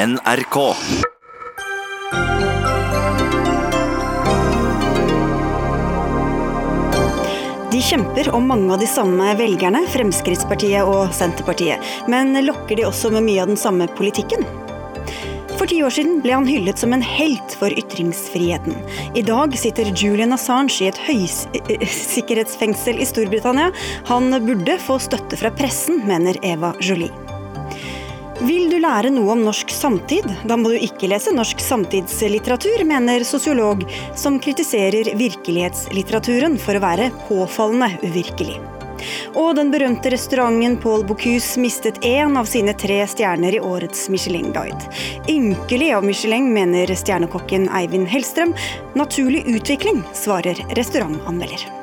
NRK. De kjemper om mange av de samme velgerne, Fremskrittspartiet og Senterpartiet. Men lokker de også med mye av den samme politikken? For ti år siden ble han hyllet som en helt for ytringsfriheten. I dag sitter Julian Assange i et høysikkerhetsfengsel i Storbritannia. Han burde få støtte fra pressen, mener Eva Jolie. Vil du lære noe om norsk samtid? Da må du ikke lese norsk samtidslitteratur, mener sosiolog, som kritiserer virkelighetslitteraturen for å være påfallende uvirkelig. Og den berømte restauranten Paul Bocuse mistet én av sine tre stjerner i årets Michelin-guide. Ynkelig av Michelin, mener stjernekokken Eivind Hellstrøm. Naturlig utvikling, svarer restaurantanmelder.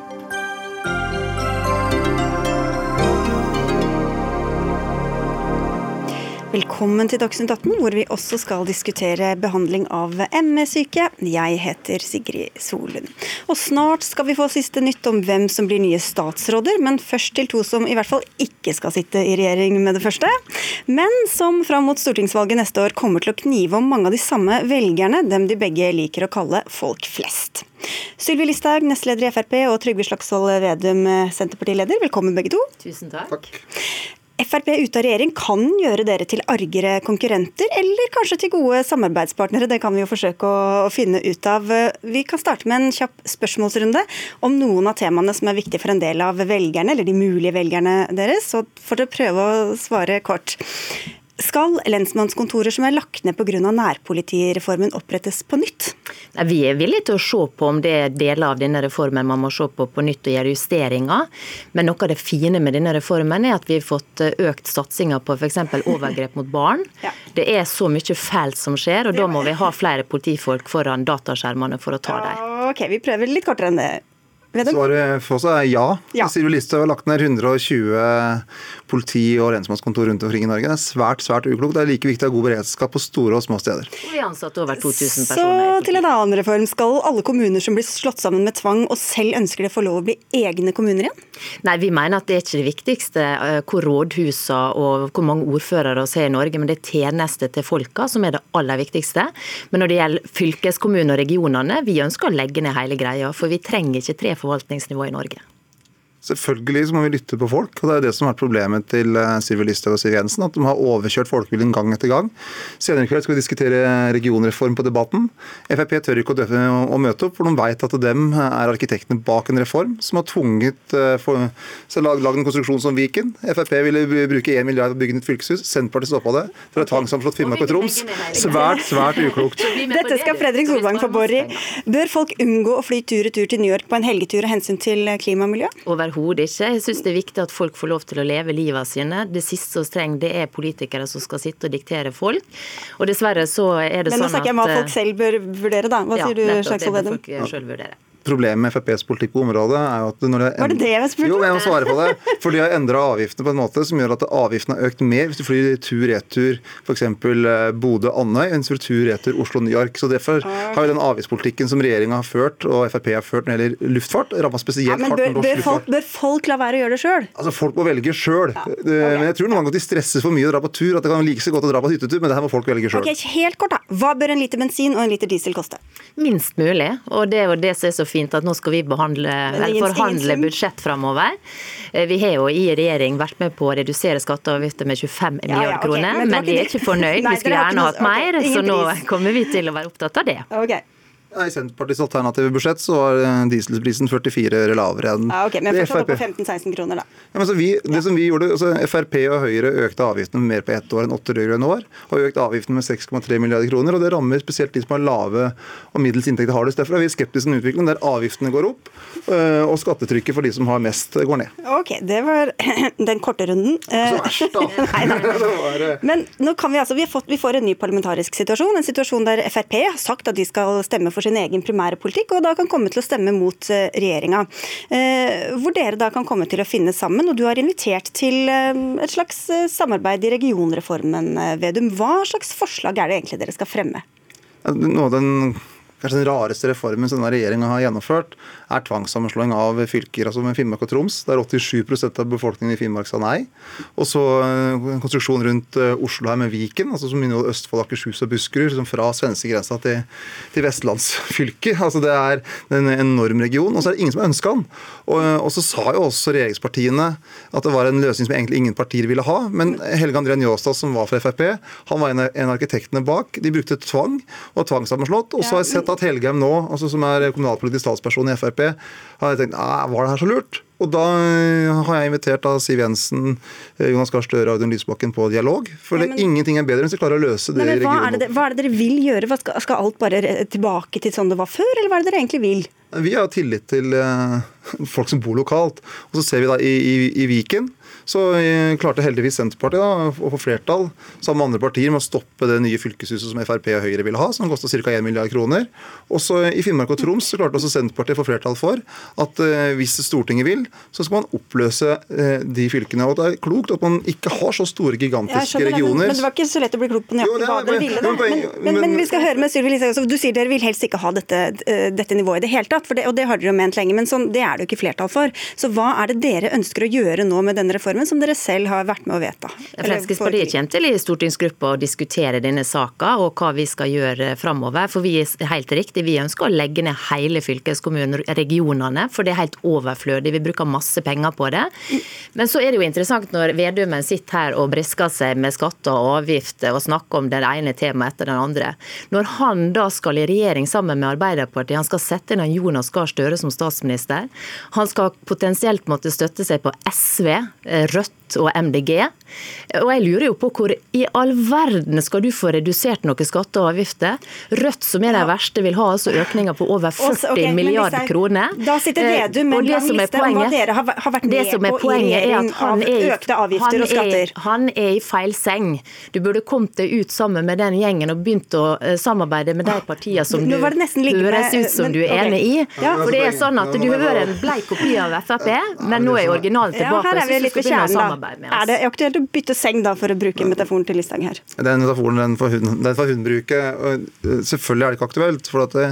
Velkommen til Dagsnytt 18, hvor vi også skal diskutere behandling av ME-syke. Jeg heter Sigrid Solund. Og snart skal vi få siste nytt om hvem som blir nye statsråder, men først til to som i hvert fall ikke skal sitte i regjering med det første, men som fram mot stortingsvalget neste år kommer til å knive om mange av de samme velgerne, dem de begge liker å kalle folk flest. Sylvi Listhaug, nestleder i Frp, og Trygve Slagsvold Vedum, Senterpartileder, velkommen begge to. Tusen takk. Takk. Frp ute av regjering kan gjøre dere til argere konkurrenter, eller kanskje til gode samarbeidspartnere. Det kan vi jo forsøke å finne ut av. Vi kan starte med en kjapp spørsmålsrunde om noen av temaene som er viktige for en del av velgerne, eller de mulige velgerne deres. Så får dere prøve å svare kort. Skal lensmannskontorer som er lagt ned pga. nærpolitireformen opprettes på nytt? Nei, vi er villige til å se på om det er deler av denne reformen man må se på på nytt og gjøre justeringer. Men noe av det fine med denne reformen er at vi har fått økt satsinga på f.eks. overgrep mot barn. Ja. Det er så mye fælt som skjer, og da må vi ha flere politifolk foran dataskjermene for å ta dem. Ok, vi prøver litt kortere enn det. Vedum? Svaret for oss er ja. Ja. Sylvi Listhaug har lagt ned 120 politi- og lensmannskontor rundt omkring i Norge. Det er svært svært uklokt. Det er like viktig å ha god beredskap på store og små steder. Vi ansatte over 2000 Så personer. Så til en annen reform. Skal alle kommuner som blir slått sammen med tvang og selv ønsker det, få lov å bli egne kommuner igjen? Nei, Vi mener at det er ikke det viktigste eh, hvor rådhusene og hvor mange ordførere vi har i Norge, men det er tjenester til folka som er det aller viktigste. Men når det gjelder fylkeskommunen og regionene, vi ønsker å legge ned hele greia. For vi trenger ikke tre forvaltningsnivå i Norge. Selvfølgelig så må vi lytte på folk, og det er det som har vært problemet til eh, Sylvi Listhaug og Siv Jensen. At de har overkjørt folkeviljen gang etter gang. Senere i kveld skal vi diskutere regionreform på Debatten. Frp tør ikke å, møte opp, for de vet at dem er arkitektene bak en reform som har tvunget eh, for, så lag, lag en konstruksjon som Viken. Frp ville bruke 1 milliard på å bygge nytt fylkeshus. Senterpartiet stoppa det. Dere har tvangssamslått Finnmark og Troms. Svært, svært uklokt. Dette skal Fredrik Solvang få bore i. Bør folk unngå å fly tur-retur til New York på en helgetur av hensyn til klima og miljø? Overhodet ikke. Jeg syns det er viktig at folk får lov til å leve livet sine. Det siste vi trenger, det er politikere som skal sitte og diktere folk. Og dessverre så er det Men nå sånn snakker jeg om hva at folk selv bør vurdere, da. Hva ja, sier du, Slagsvold Vedum? Problemet med FrPs politikk på området er jo at når det Var det det jeg spurte Jo, om? jeg må svare på det. For de har endra avgiftene på en måte som gjør at avgiftene har økt mer hvis du flyr tur-retur f.eks. Bodø-Andøy enn hvis du tur-retur Oslo-New York. Så Derfor har jo den avgiftspolitikken som regjeringa har ført og Frp har ført når det gjelder luftfart, ramma spesielt Ja, men hardt bør, bør, folk, bør folk la være å gjøre det sjøl? Altså, Folk må velge sjøl. Men jeg tror noen ganger de stresses for mye å dra på tur. At det kan like så godt å dra på hyttetur, men det her må folk velge sjøl. Ok, helt kort da. Hva bør en liter bensin og en liter diesel koste? Minst mulig. Og det er jo det som er så fint, at nå skal vi behandle, eller forhandle budsjett framover. Eh, Vi har jo i regjering vært med på å redusere skatter og avgifter med 25 Ja, ja, milliarder ok, kroner, men men vi er ikke fornøyd. Nei, Vi skulle gjerne hatt mer, ok, så nå kommer vi til å være opptatt av det. Ok, I Senterpartiets alternative budsjett så var eh, dieselprisen 44 øre lavere enn ja, ok, Men fortsatt på 15-16 kroner, da. Ja, men så vi, det som vi gjorde, altså Frp og Høyre økte avgiftene mer på ett år enn åtte rød-grønne år. Og økt avgiftene med 6,3 milliarder kroner. og Det rammer spesielt de som har lave og middels inntekter hardest. Derfor er vi skeptiske til en utvikling der avgiftene går opp, øh, og skattetrykket for de som har mest, går ned. Ok, det var den korte runden. Eh, Så verst, da. det var, eh, Men nå kan vi altså, vi, har fått, vi får en ny parlamentarisk situasjon. En situasjon der Frp har sagt at de skal stemme for sin egen primære politikk, og da kan komme til å stemme mot eh, regjeringa. Eh, hvor dere da kan komme til å finne sammen. Og du har invitert til eh, et slags samarbeid i regionreformen, Vedum. Hva slags forslag er det egentlig dere skal fremme? Noe av den kanskje den rareste reformen som denne regjeringa har gjennomført, er tvangssammenslåing av fylker. altså med Finnmark og Troms, der 87% av befolkningen i Finnmark sa nei. Og så en eh, konstruksjon rundt eh, Oslo her med Viken, altså som inneholder Østfold, Akershus og Buskerud. Liksom fra svenskegrensa til, til vestlandsfylket. Altså det er en enorm region, og så er det ingen som ønska den. Og, og, så sa jo også regjeringspartiene at det var en løsning som egentlig ingen partier ville ha. Men Helge André Njåstad, som var fra Frp, han var en av arkitektene bak. De brukte tvang og tvangssammenslått. Og så har jeg sett at Helgheim nå, altså som er kommunalpolitisk talsperson i Frp, har jeg tenkt var det her så lurt? Og da eh, har jeg invitert da Siv Jensen, eh, Jonas Gahr Støre og Audun Lysbakken på dialog. For ja, men, ingenting er bedre enn hvis vi klarer å løse det i hva, er det, hva er det dere vil gjøre? Skal, skal, alt bare tilbake til sånn det var før, eller hva er det dere egentlig vil? Vi har tillit til uh, folk som bor lokalt. Og så ser vi da i, i, i Viken så klarte heldigvis Senterpartiet da, å få flertall sammen med andre partier med å stoppe det nye fylkeshuset som Frp og Høyre ville ha, som kosta ca. 1 milliard kroner. Også i Finnmark og Troms så klarte også Senterpartiet å få flertall for at uh, hvis Stortinget vil, så skal man oppløse uh, de fylkene. Og det er klokt at man ikke har så store, gigantiske regioner. Men, men det var ikke så lett å bli klok på nøyaktig hva dere ville. Men, men, men, vi skal høre med Sylvi Listhaug. Du sier dere vil helst ikke ha dette, dette nivået i det hele tatt, det, og det har dere jo ment lenge. Men sånn, det er det jo ikke flertall for. Så hva er det dere ønsker å gjøre nå med denne reformen, som dere selv har vært med å vedta? Fremskrittspartiet kommer til i stortingsgruppa å diskutere denne saka og hva vi skal gjøre framover. For vi er helt riktig, vi ønsker å legge ned hele fylkeskommunen, regionene, for det er helt overflødig. Vi bruker masse penger på det. Men så er det jo interessant når Vedumen sitter her og brisker seg med skatter og avgifter og snakker om det ene temaet etter den andre. Når han da skal i regjering sammen med Arbeiderpartiet, han skal sette inn Jonas Gahr Støre som statsminister, han skal potensielt måtte støtte seg på SV, rött Rødt og MDG. Og jeg lurer jo på hvor i all verden skal du få redusert noen skatter og avgifter? Rødt, som er de verste, vil ha altså økninger på over 40 Også, okay, milliarder kroner. Da sitter Vedum med en liste om hva dere har, har vært med på i regjering av økte avgifter og skatter. Er, han er i feil seng. Du burde kommet deg ut sammen med den gjengen og begynt å uh, samarbeide med de partiene som du høres ut som men, du er enig i. Ja. For det er sånn at du hører en bleik kopi av Frp, men nå er originalen tilbake. Ja, her er vi litt ved kjernen, samarbeide med oss. Er det aktuelt å bytte seng, da, for å bruke metaforen til Listhaug her? Den metaforen den får hun, den får hun bruke. Selvfølgelig er det ikke aktuelt. for at det,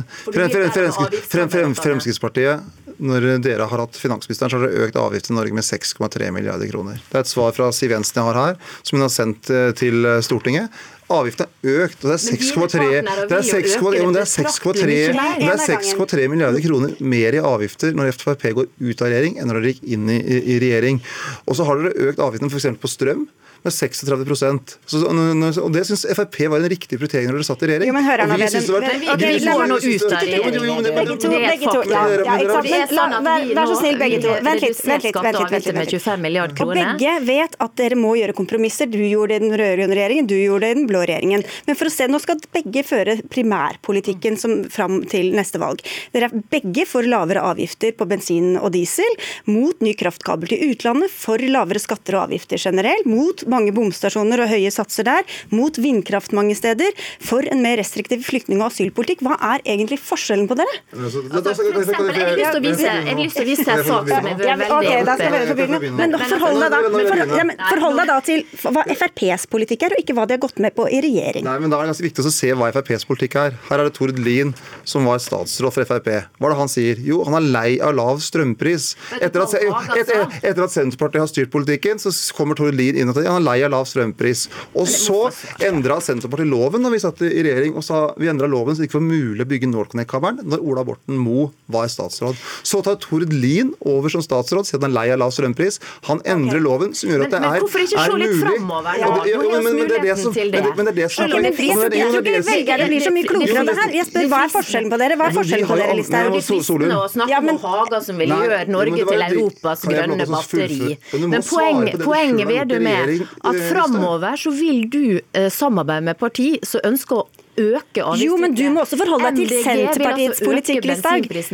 frem, frem, Fremskrittspartiet når dere har hatt finansministeren, så har dere økt avgiftene i Norge med 6,3 milliarder kroner. Det er et svar fra Siv Jensen jeg har her, som hun har sendt eh, til eh, Stortinget. Avgiftene er økt, og det er 6,3 milliarder kroner mer i avgifter når Frp går ut av regjering, enn når dere gikk inn i, i regjering. Og så har dere økt avgiftene f.eks. på strøm med 36% så, og Det syns Frp var en riktig prioritering når dere satt i regjering. Jo, men hør nå, Vi går det var? Vær så snill, begge to. Vent litt. vent litt, vent litt, med 25. Og begge vet at dere må gjøre kompromisser. Du gjorde det i den rød-grønne regjeringen, du gjorde det i den blå regjeringen. Men for å se, nå skal begge føre primærpolitikken som fram til neste valg. Dere er begge for lavere avgifter på bensin og diesel, mot ny kraftkabel til utlandet, for lavere skatter og avgifter generelt, mot mange bomstasjoner og høye satser der, mot vindkraft mange steder, for en mer restriktiv flyktning- og asylpolitikk. Hva er egentlig forskjellen på dere? Altså, jeg har lyst til å vise, en sak som er veldig okay, Men forhold deg, da, forhold deg da til hva FrPs politikk er, og ikke hva de har gått med på i regjering. Nei, men Da er det ganske viktig å se hva FrPs politikk er. Her er det Tord Lien som var statsråd for Frp. Hva er det han sier? Jo, han er lei av lav strømpris. Etter at, etter, etter at Senterpartiet har styrt politikken, så kommer Tord Lien inn og sier han er lei av lav strømpris. Og så endra Senterpartiet loven da vi satt i regjering, og sa vi endra loven så det ikke var mulig å bygge NorthConnect-kabelen når Ola Borten Moe var statsråd. Så tar Tord Lien over som statsråd, siden han er lei av lav strømpris. Han endrer okay. loven som gjør at det er, men, hvorfor ikke se litt framover, da? men, det er det som men det er det som er Jeg tror ikke velgerne blir så mye klokere av det her. Jeg spør, Hva er forskjellen på dere? Hva er forskjellen på dere, Listhaug? Det er fristende å snakke om Haga som vil gjøre Norge til Europas grønne batteri. Men poenget Vedum er at framover så vil du eh, samarbeide med parti som ønsker å øke avgiftstrykket. Jo, men du må også forholde deg til Senterpartiets altså politikk, Listhaug. Hvis,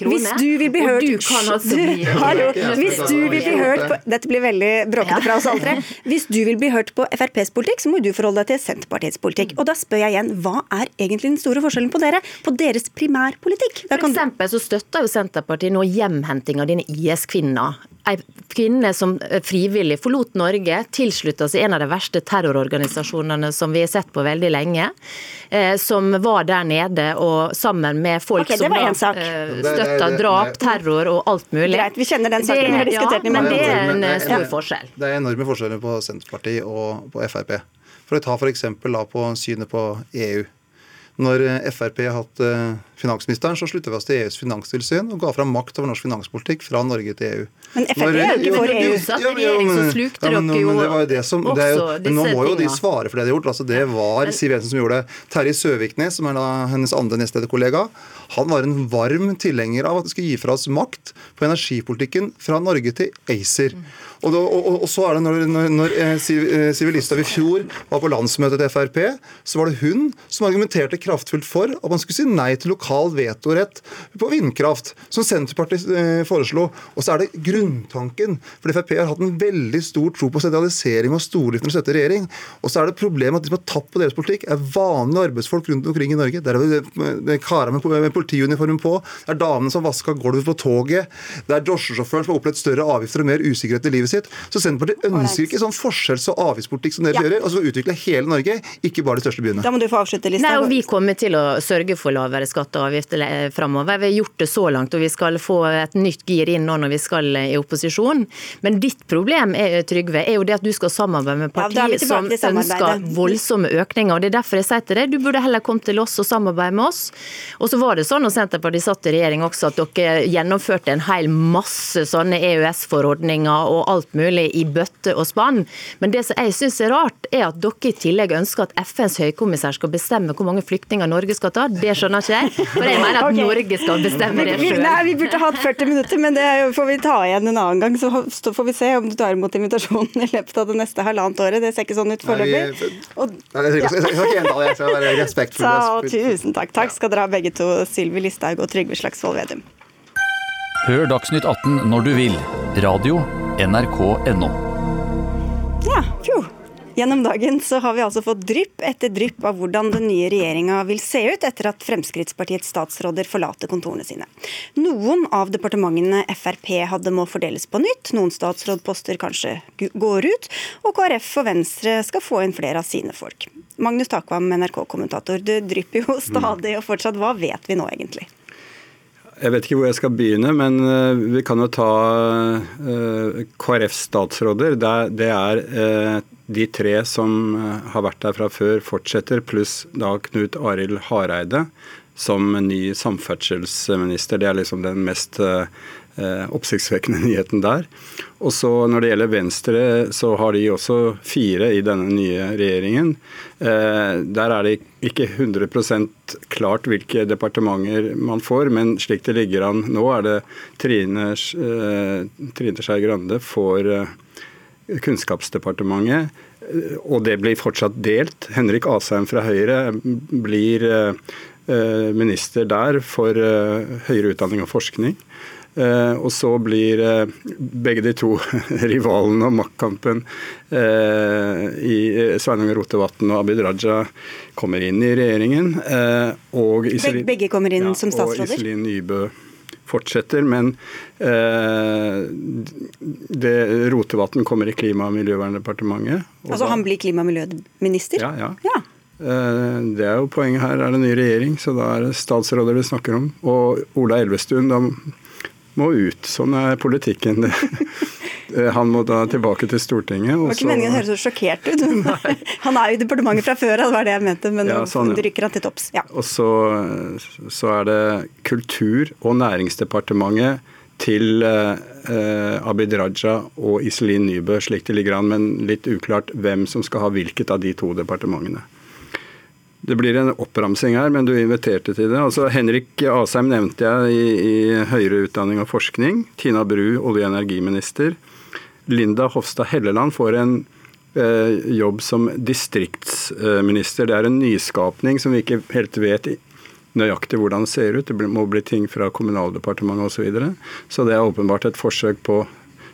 hvis du vil bli hørt altså bli, Hallo, Hvis du vil bli hørt på Dette blir veldig bråkete fra oss alle tre. Hvis du vil bli hørt på FrPs politikk, så må du forholde deg til Senterpartiets politikk. Og da spør jeg igjen, hva er egentlig den store forskjellen på dere? På deres primærpolitikk? For eksempel så støtter jo Senterpartiet nå hjemhenting av dine IS-kvinner ei kvinne som frivillig forlot Norge, tilslutta seg en av de verste terrororganisasjonene som vi har sett på veldig lenge. Som var der nede og sammen med folk okay, som da støtta drap, terror og alt mulig. Greit, vi kjenner den saken. vi Det, ja, men det er en stor forskjell. Det er enorme forskjeller på Senterpartiet og på Frp. For å ta f.eks. på synet på EU. Når Frp har hatt eh, finansministeren, så slutta vi oss til EUs finanstilsyn og ga fram makt over norsk finanspolitikk fra Norge til EU. Men Frp er jo ikke for EU. Satt regjering, så slukte dere jo også disse Nå må jo de svare for det de har gjort. Altså, det var Siv Jensen som gjorde det. Terje Søviknes, som er da hennes andre nestlederkollega, han var en varm tilhenger av at vi skulle gi fra oss makt på energipolitikken fra Norge til ACER. Og, da, og, og, så er det når, når, når eh, Siv eh, Listhaug i fjor var på landsmøtet til Frp, så var det hun som argumenterte kraftfullt for at man skulle si nei til lokal vetorett på vindkraft, som Senterpartiet eh, foreslo. Og så er det grunntanken. For Frp har hatt en veldig stor tro på sentralisering og stordrift når de støtter regjering. Og så er det problemet at de som har tatt på deres politikk, er vanlige arbeidsfolk rundt omkring i Norge. Der er det karer med, med politiuniformen på, det er damene som vaska gulvet på toget, det er drosjesjåføren som har opplevd større avgifter og mer usikkerhet i livet sitt. Så Senterpartiet ønsker ikke sånn forskjells- og avgiftspolitikk som dere ja. gjør, og så utvikle hele Norge, ikke bare de største byene. Da må du få avslutte lista. Nei, og Vi kommer til å sørge for lavere skatte- og eh, framover. Vi har gjort det så langt, og vi skal få et nytt gir inn nå når vi skal eh, i opposisjon. Men ditt problem er, Trygve, er jo det at du skal samarbeide med partier ja, som ønsker voldsomme økninger. og Det er derfor jeg sier til deg, du burde heller komme til oss og samarbeide med oss. Og så var det sånn når Senterpartiet satt i regjering også, at dere gjennomførte en hel masse sånne EØS-forordninger og alt mulig i bøtte og spann. Men det som jeg syns er rart, er at dere i tillegg ønsker at FNs høykommissær skal bestemme hvor mange flyktninger Norge skal ta. Det skjønner ikke jeg. For jeg mener at okay. Norge skal bestemme det sjøl. Nei, vi burde hatt 40 minutter, men det får vi ta igjen en annen gang. Så får vi se om du tar imot invitasjonen i løpet av det neste halvannet året. Det ser ikke sånn ut foreløpig. Jeg skal ikke gjenta det, jeg skal være respektfull. Tusen takk. Takk skal dere ha begge to, Sylvi Listhaug og Trygve Slagsvold Vedum. Hør Dagsnytt 18 når du vil. Radio nrk.no. Ja, fjo. Gjennom dagen så har vi altså fått drypp etter drypp av hvordan den nye regjeringa vil se ut etter at Fremskrittspartiets statsråder forlater kontorene sine. Noen av departementene Frp hadde må fordeles på nytt, noen statsrådposter kanskje går ut, og KrF og Venstre skal få inn flere av sine folk. Magnus Takvam, NRK-kommentator, det drypper jo stadig, og fortsatt, hva vet vi nå egentlig? Jeg vet ikke hvor jeg skal begynne, men eh, vi kan jo ta eh, KrFs statsråder. Det er eh, de tre som har vært der fra før, fortsetter, pluss da Knut Arild Hareide som ny samferdselsminister. Det er liksom den mest eh, oppsiktsvekkende nyheten der. Og så Når det gjelder Venstre, så har de også fire i denne nye regjeringen. Eh, der er det ikke 100% klart hvilke departementer man får, men slik det ligger an nå, er det Trine, eh, Trine Skei Grande får eh, Kunnskapsdepartementet. Og det blir fortsatt delt. Henrik Asheim fra Høyre blir eh, Eh, minister der for eh, høyere utdanning og forskning. Og så blir begge de to rivalene og maktkampen i Sveinung Rotevatn og Abid Raja kommer inn i regjeringen. Begge kommer inn ja, som statsråder? Og Iselin Nybø fortsetter, men eh, det, Rotevatn kommer i Klima- og miljøverndepartementet. Og altså han blir klima- og miljøminister? Ja, ja. ja. Eh, det er jo poenget her. Er det ny regjering, så da er det statsråder vi snakker om. Og Ola Elvestuen da må ut. Sånn er politikken. Han må da tilbake til Stortinget. Det var ikke meningen å høres så sjokkert ut. han er jo i departementet fra før, det var det jeg mente. Men ja, sånn, nå rykker han til topps. Ja. Og så, så, er det Kultur- og næringsdepartementet til eh, Abid Raja og Iselin Nybø, slik det ligger an, men litt uklart hvem som skal ha hvilket av de to departementene. Det blir en oppramsing her, men du inviterte til det. Altså, Henrik Asheim nevnte jeg i, i høyere utdanning og forskning. Tina Bru, olje- og energiminister. Linda Hofstad Helleland får en eh, jobb som distriktsminister. Det er en nyskapning som vi ikke helt vet nøyaktig hvordan det ser ut. Det må bli ting fra Kommunaldepartementet osv. Så, videre. så det er åpenbart et forsøk på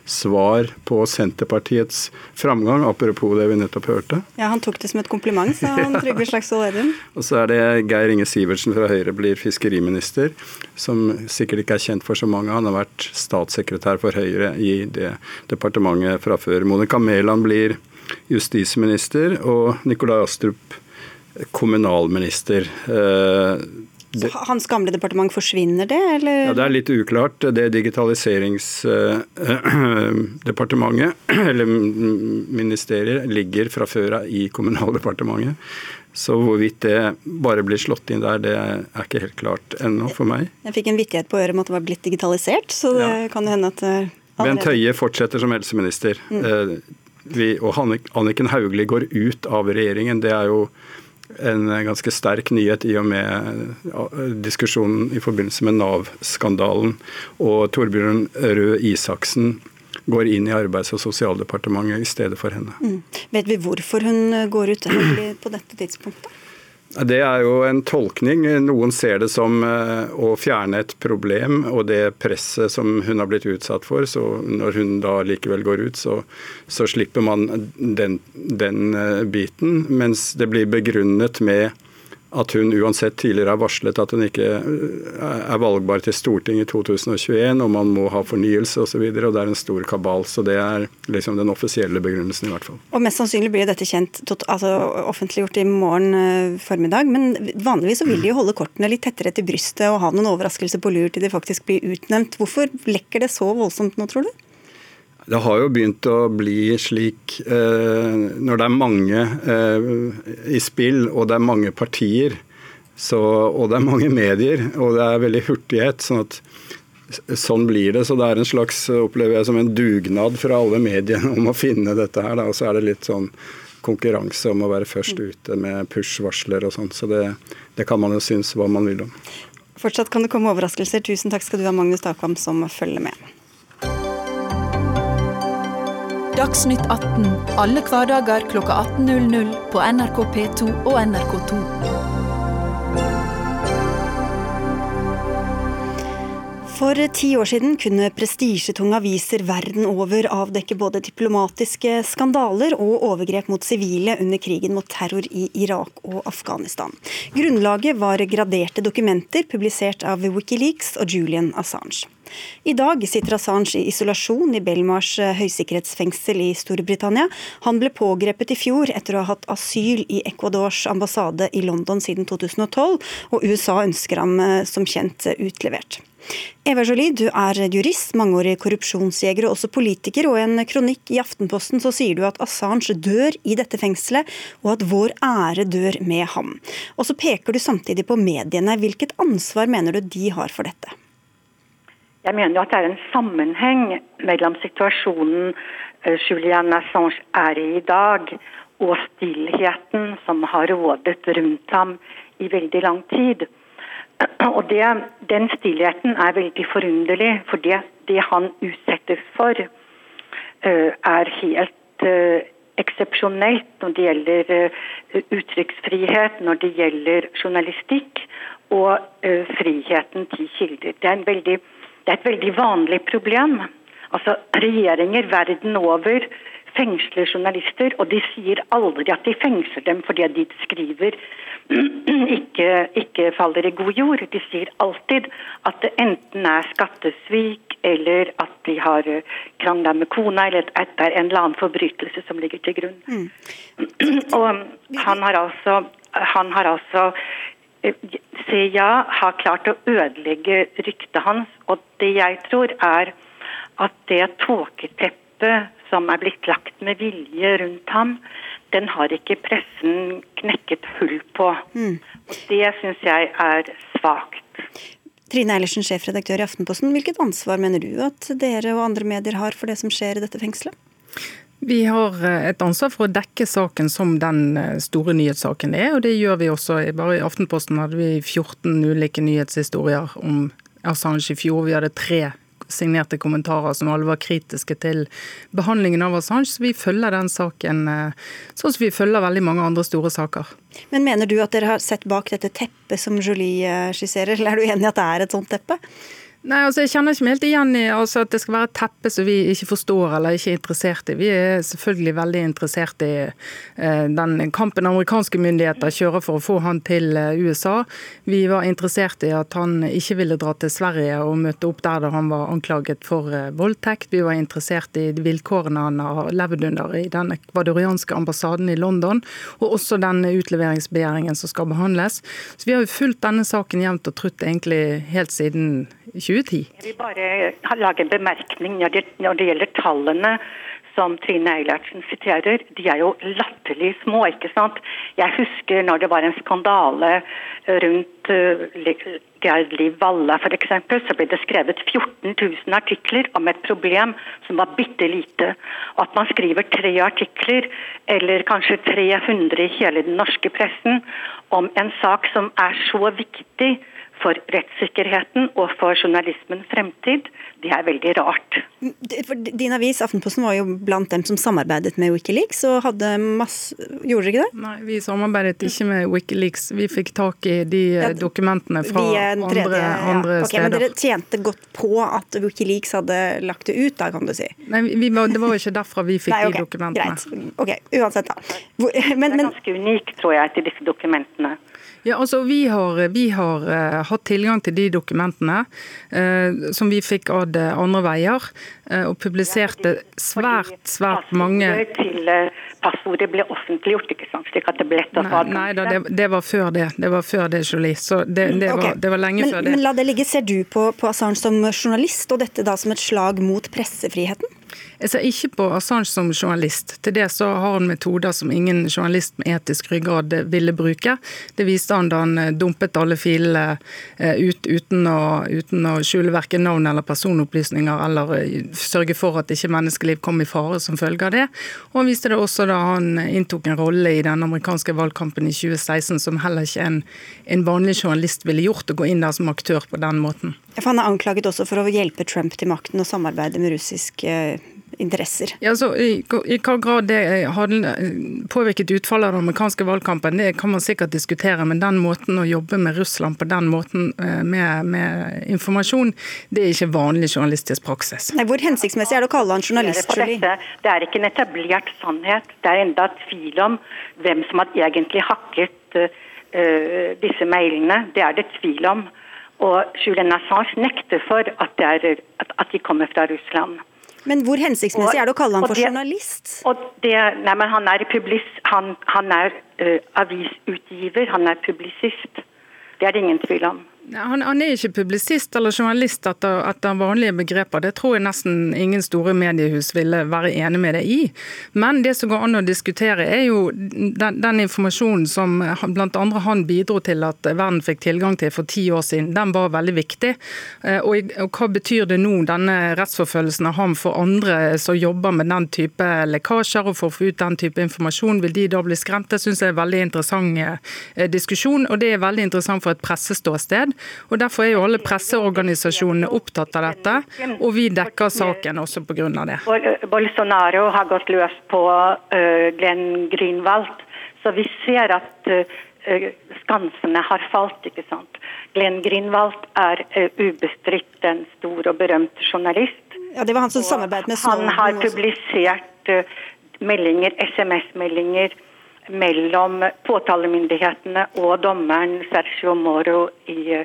svar på Senterpartiets framgang, apropos det vi nettopp hørte. Ja, Han tok det som et kompliment, sa han Trygve Slagsvold Vedum. Og så er det Geir Inge Sivertsen fra Høyre blir fiskeriminister, som sikkert ikke er kjent for så mange. Han har vært statssekretær for Høyre i det departementet fra før. Monica Mæland blir justisminister, og Nikolai Astrup kommunalminister. Eh, så hans gamle departement, forsvinner det, eller? Ja, Det er litt uklart. Det digitaliseringsdepartementet, eller ministeriet, ligger fra før av i Kommunaldepartementet. Så hvorvidt det bare blir slått inn der, det er ikke helt klart ennå for meg. Jeg fikk en vittighet på øret om at det var blitt digitalisert, så det ja. kan hende at Bent Høie fortsetter som helseminister. Mm. Eh, vi, og Anniken Hauglie går ut av regjeringen. Det er jo en ganske sterk nyhet i og med diskusjonen i forbindelse med Nav-skandalen. Og Torbjørn Røe Isaksen går inn i Arbeids- og sosialdepartementet i stedet for henne. Mm. Vet vi hvorfor hun går ut på dette tidspunktet? Det er jo en tolkning. Noen ser det som eh, å fjerne et problem og det presset som hun har blitt utsatt for. Så når hun da likevel går ut, så, så slipper man den, den eh, biten. Mens det blir begrunnet med at hun uansett tidligere har varslet at hun ikke eh, er valgbar til Stortinget i 2021, og man må ha fornyelse osv. Og, og det er en stor kabal. Så det er liksom den offisielle begrunnelsen, i hvert fall. Og Mest sannsynlig blir dette kjent, altså offentliggjort i morgen eh, formiddag. Men vanligvis så vil de jo holde kortene litt tettere til brystet og ha noen overraskelser på lur til de faktisk blir utnevnt. Hvorfor lekker det så voldsomt nå, tror du? Det har jo begynt å bli slik eh, når det er mange eh, i spill og det er mange partier så, og det er mange medier og det er veldig hurtighet. sånn at Sånn blir det. Så det er en slags opplever jeg som en dugnad fra alle mediene om å finne dette her. Og så er det litt sånn konkurranse om å være først ute med push-varsler og sånn. Så det, det, kan man jo synes hva man vil om. Fortsatt kan det komme overraskelser. Tusen takk skal du ha, Magnus Takvam, som følger med. Dagsnytt 18 alle hverdager kl 18.00 på NRK P2 og NRK2. For ti år siden kunne prestisjetunge aviser verden over avdekke både diplomatiske skandaler og overgrep mot sivile under krigen mot terror i Irak og Afghanistan. Grunnlaget var graderte dokumenter publisert av Wikileaks og Julian Assange. I dag sitter Assange i isolasjon i Belmars eh, høysikkerhetsfengsel i Storbritannia. Han ble pågrepet i fjor etter å ha hatt asyl i Ecuadors ambassade i London siden 2012, og USA ønsker ham eh, som kjent eh, utlevert. Eva Jolie, du er jurist, mangeårig korrupsjonsjeger og også politiker. og I en kronikk i Aftenposten så sier du at Assange dør i dette fengselet, og at vår ære dør med ham. Og så peker du samtidig på mediene. Hvilket ansvar mener du de har for dette? Jeg mener jo at det er en sammenheng mellom situasjonen eh, Julian Assange er i i dag, og stillheten som har rådet rundt ham i veldig lang tid. Og det, Den stillheten er veldig forunderlig, for det, det han utsettes for, uh, er helt uh, eksepsjonelt når det gjelder uttrykksfrihet, når det gjelder journalistikk og friheten til kilder. Det er en veldig det er et veldig vanlig problem. Altså, Regjeringer verden over fengsler journalister, og de sier aldri at de fengsler dem fordi de skriver ikke, ikke faller i god jord. De sier alltid at det enten er skattesvik, eller at de har eh, krangla med kona, eller at det er en eller annen forbrytelse som ligger til grunn. Mm. Og han har altså, han har altså CIA har klart å ødelegge ryktet hans. Og det jeg tror er at det tåketeppet som er blitt lagt med vilje rundt ham, den har ikke pressen knekket hull på. Mm. Og det syns jeg er svakt. Trine Eilertsen, sjefredaktør i Aftenposten. Hvilket ansvar mener du at dere og andre medier har for det som skjer i dette fengselet? Vi har eh, et ansvar for å dekke saken som den eh, store nyhetssaken er, og det gjør vi også. Bare i Aftenposten hadde vi 14 ulike nyhetshistorier om Assange i fjor. Vi hadde tre signerte kommentarer som alle var kritiske til behandlingen av Assange. Så vi følger den saken eh, sånn som vi følger veldig mange andre store saker. Men mener du at dere har sett bak dette teppet som Jolie skisserer, eller er du enig i at det er et sånt teppe? Nei, altså Jeg kjenner ikke meg helt igjen i altså, at det skal være et teppe som vi ikke forstår eller ikke er interessert i. Vi er selvfølgelig veldig interessert i eh, den kampen amerikanske myndigheter kjører for å få han til eh, USA. Vi var interessert i at han ikke ville dra til Sverige og møte opp der da han var anklaget for eh, voldtekt. Vi var interessert i vilkårene han har levd under i den ekvadorianske ambassaden i London, og også den utleveringsbegjæringen som skal behandles. Så Vi har jo fulgt denne saken jevnt og trutt egentlig helt siden 2010. Jeg vil bare lage en bemerkning når det, når det gjelder tallene som Trine Eilertsen siterer. De er jo latterlig små, ikke sant. Jeg husker når det var en skandale rundt uh, Gerd Liv Valla f.eks., så ble det skrevet 14 000 artikler om et problem som var bitte lite. At man skriver tre artikler, eller kanskje 300 i hele den norske pressen, om en sak som er så viktig for rettssikkerheten og for journalismens fremtid, det er veldig rart. Din avis Aftenposten var jo blant dem som samarbeidet med Wikileaks. og hadde masse... Gjorde dere ikke det? Nei, vi samarbeidet ikke med Wikileaks. Vi fikk tak i de ja, dokumentene fra andre, andre ja. okay, steder. Men dere tjente godt på at Wikileaks hadde lagt det ut, da kan du si? Nei, var, Det var jo ikke derfra vi fikk Nei, okay, de dokumentene. Greit. Ok, Uansett, da. Hvor, men, det er ganske unikt, tror jeg, til disse dokumentene. Ja, altså Vi har, vi har uh, hatt tilgang til de dokumentene uh, som vi fikk av det andre veier, uh, og publiserte svært, svært mange til passordet ble offentliggjort, ikke sant? slik at det ble lett å få Nei, da, det, det, var før det. Det var før det, Jolie. Så det, det, okay. var, det var, lenge men, før det. Men la det ligge. Ser du på, på Assange som journalist, og dette da som et slag mot pressefriheten? Jeg ser ikke på Assange som journalist. Til det så har han metoder som ingen journalist med etisk ryggrad ville bruke. Det viste han da han eh, dumpet alle filene eh, ut uten å, uten å skjule verken navn eller personopplysninger, eller eh, sørge for at ikke menneskeliv kom i fare som følge av det. Og han viste det også da han inntok en rolle i den amerikanske valgkampen i 2016 som heller ikke en, en vanlig journalist ville gjort, å gå inn der som aktør på den måten. For Han er anklaget også for å hjelpe Trump til makten og samarbeide med russiske interesser. Ja, så i, I hva grad det har påvirket utfallet av den amerikanske valgkampen, det kan man sikkert diskutere. Men den måten å jobbe med Russland på den måten eh, med, med informasjon, det er ikke vanlig journalistisk praksis. Nei, hvor hensiktsmessig er det å kalle han journalist? Dette, det er ikke en etablert sannhet. Det er enda tvil om hvem som har egentlig hakket uh, disse mailene. Det er det tvil om. Og Julian Assange nekter for at, er, at de kommer fra Russland. Men hvor hensiktsmessig og, er det å kalle ham for det, journalist? Det, nei, han er, publis, han, han er uh, avisutgiver, han er publisist. Det er det ingen tvil om. Han, han, er ikke publisist eller journalist etter, etter, vanlige begreper. Det tror jeg nesten ingen store mediehus ville være enig med det i. Men det som går an å diskutere, er jo den, den informasjonen som bl.a. han bidro til at verden fikk tilgang til for ti år siden. Den var veldig viktig. Eh, og, og hva betyr det nå, denne rettsforfølgelsen av ham for andre som jobber med den type lekkasjer og for å få ut den type informasjon? Vil de da bli skremt? Det syns jeg er en veldig interessant eh, diskusjon, og det er veldig interessant for et presseståsted. Og Derfor er jo alle presseorganisasjonene opptatt av dette, og vi dekker saken også pga. det. Bolsonaro har gått løs på uh, Glenn Greenwald, så vi ser at uh, skansene har falt. ikke sant? Glenn Greenwald er ubestridt en stor og berømt journalist. Ja, det var Han som samarbeidet med Snowden. Han har publisert meldinger, SMS-meldinger mellom påtalemyndighetene og dommeren Sergio Moro i,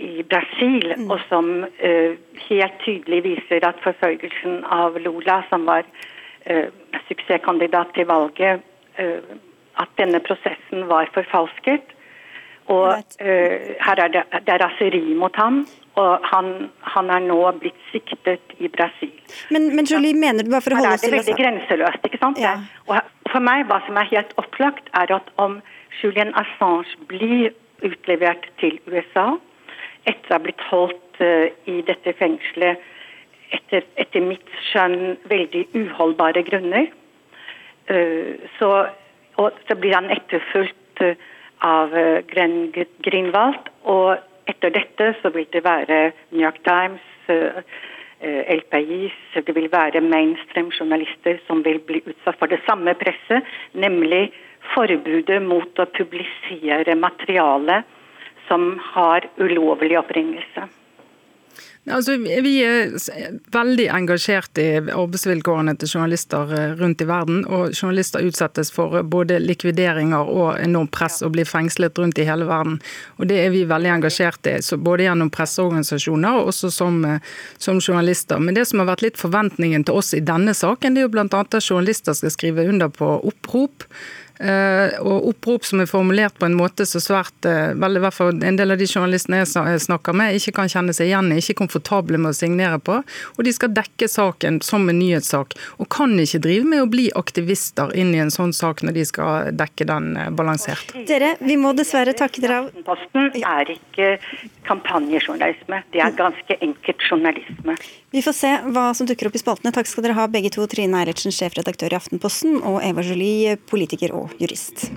i Brasil, mm. og som uh, helt tydelig viser at forfølgelsen av Lula, som var uh, suksesskandidat til valget, uh, at denne prosessen var forfalsket. Og her er det, det er raseri mot ham. Og han, han, er nå blitt siktet i Brasil. Men, men Julie, mener du bare for å holde oss til det? er veldig grenseløst. ikke sant? Ja. Og for meg, hva som er helt opplagt, er at om Julian Assange blir utlevert til USA etter å ha blitt holdt uh, i dette fengselet etter, etter, mitt skjønn veldig uholdbare grunner, uh, så, og, så, blir han etterfulgt uh, av Gren Greenwald. Og etter dette så vil det være New York Times, Eh, El Pais, det vil være mainstream-journalister som vil bli utsatt for det samme presset, nemlig forbudet mot å publisere materiale som har ulovlig opprinnelse. Altså, vi er veldig engasjert i arbeidsvilkårene til journalister eh, rundt i verden. og Journalister utsettes for både likvideringer og enormt press og blir fengslet rundt i hele verden. Og Det er vi veldig engasjert i, både gjennom presseorganisasjoner og også som, eh, som, journalister. Men det som har vært litt forventningen til oss i denne saken, det er jo bl.a. at journalister skal skrive under på opprop Eh, og opprop som er formulert på en måte så svært eh, vel i hvert fall en del av de journalistene jeg snakker med, ikke kan kjenne seg igjen i, ikke komfortable med å signere på. Og de skal dekke saken som en nyhetssak, og kan ikke drive med å bli aktivister inn i en sånn sak når de skal dekke den eh, balansert. Dere, vi må dessverre takke dere av. Posten er ikke kampanjejournalisme, det er ganske enkelt journalisme. Vi får se hva som dukker opp i spaltene. Takk skal dere ha begge to. Trine Eilertsen, sjefredaktør i Aftenposten, og Eva Jolie, politiker og jurist.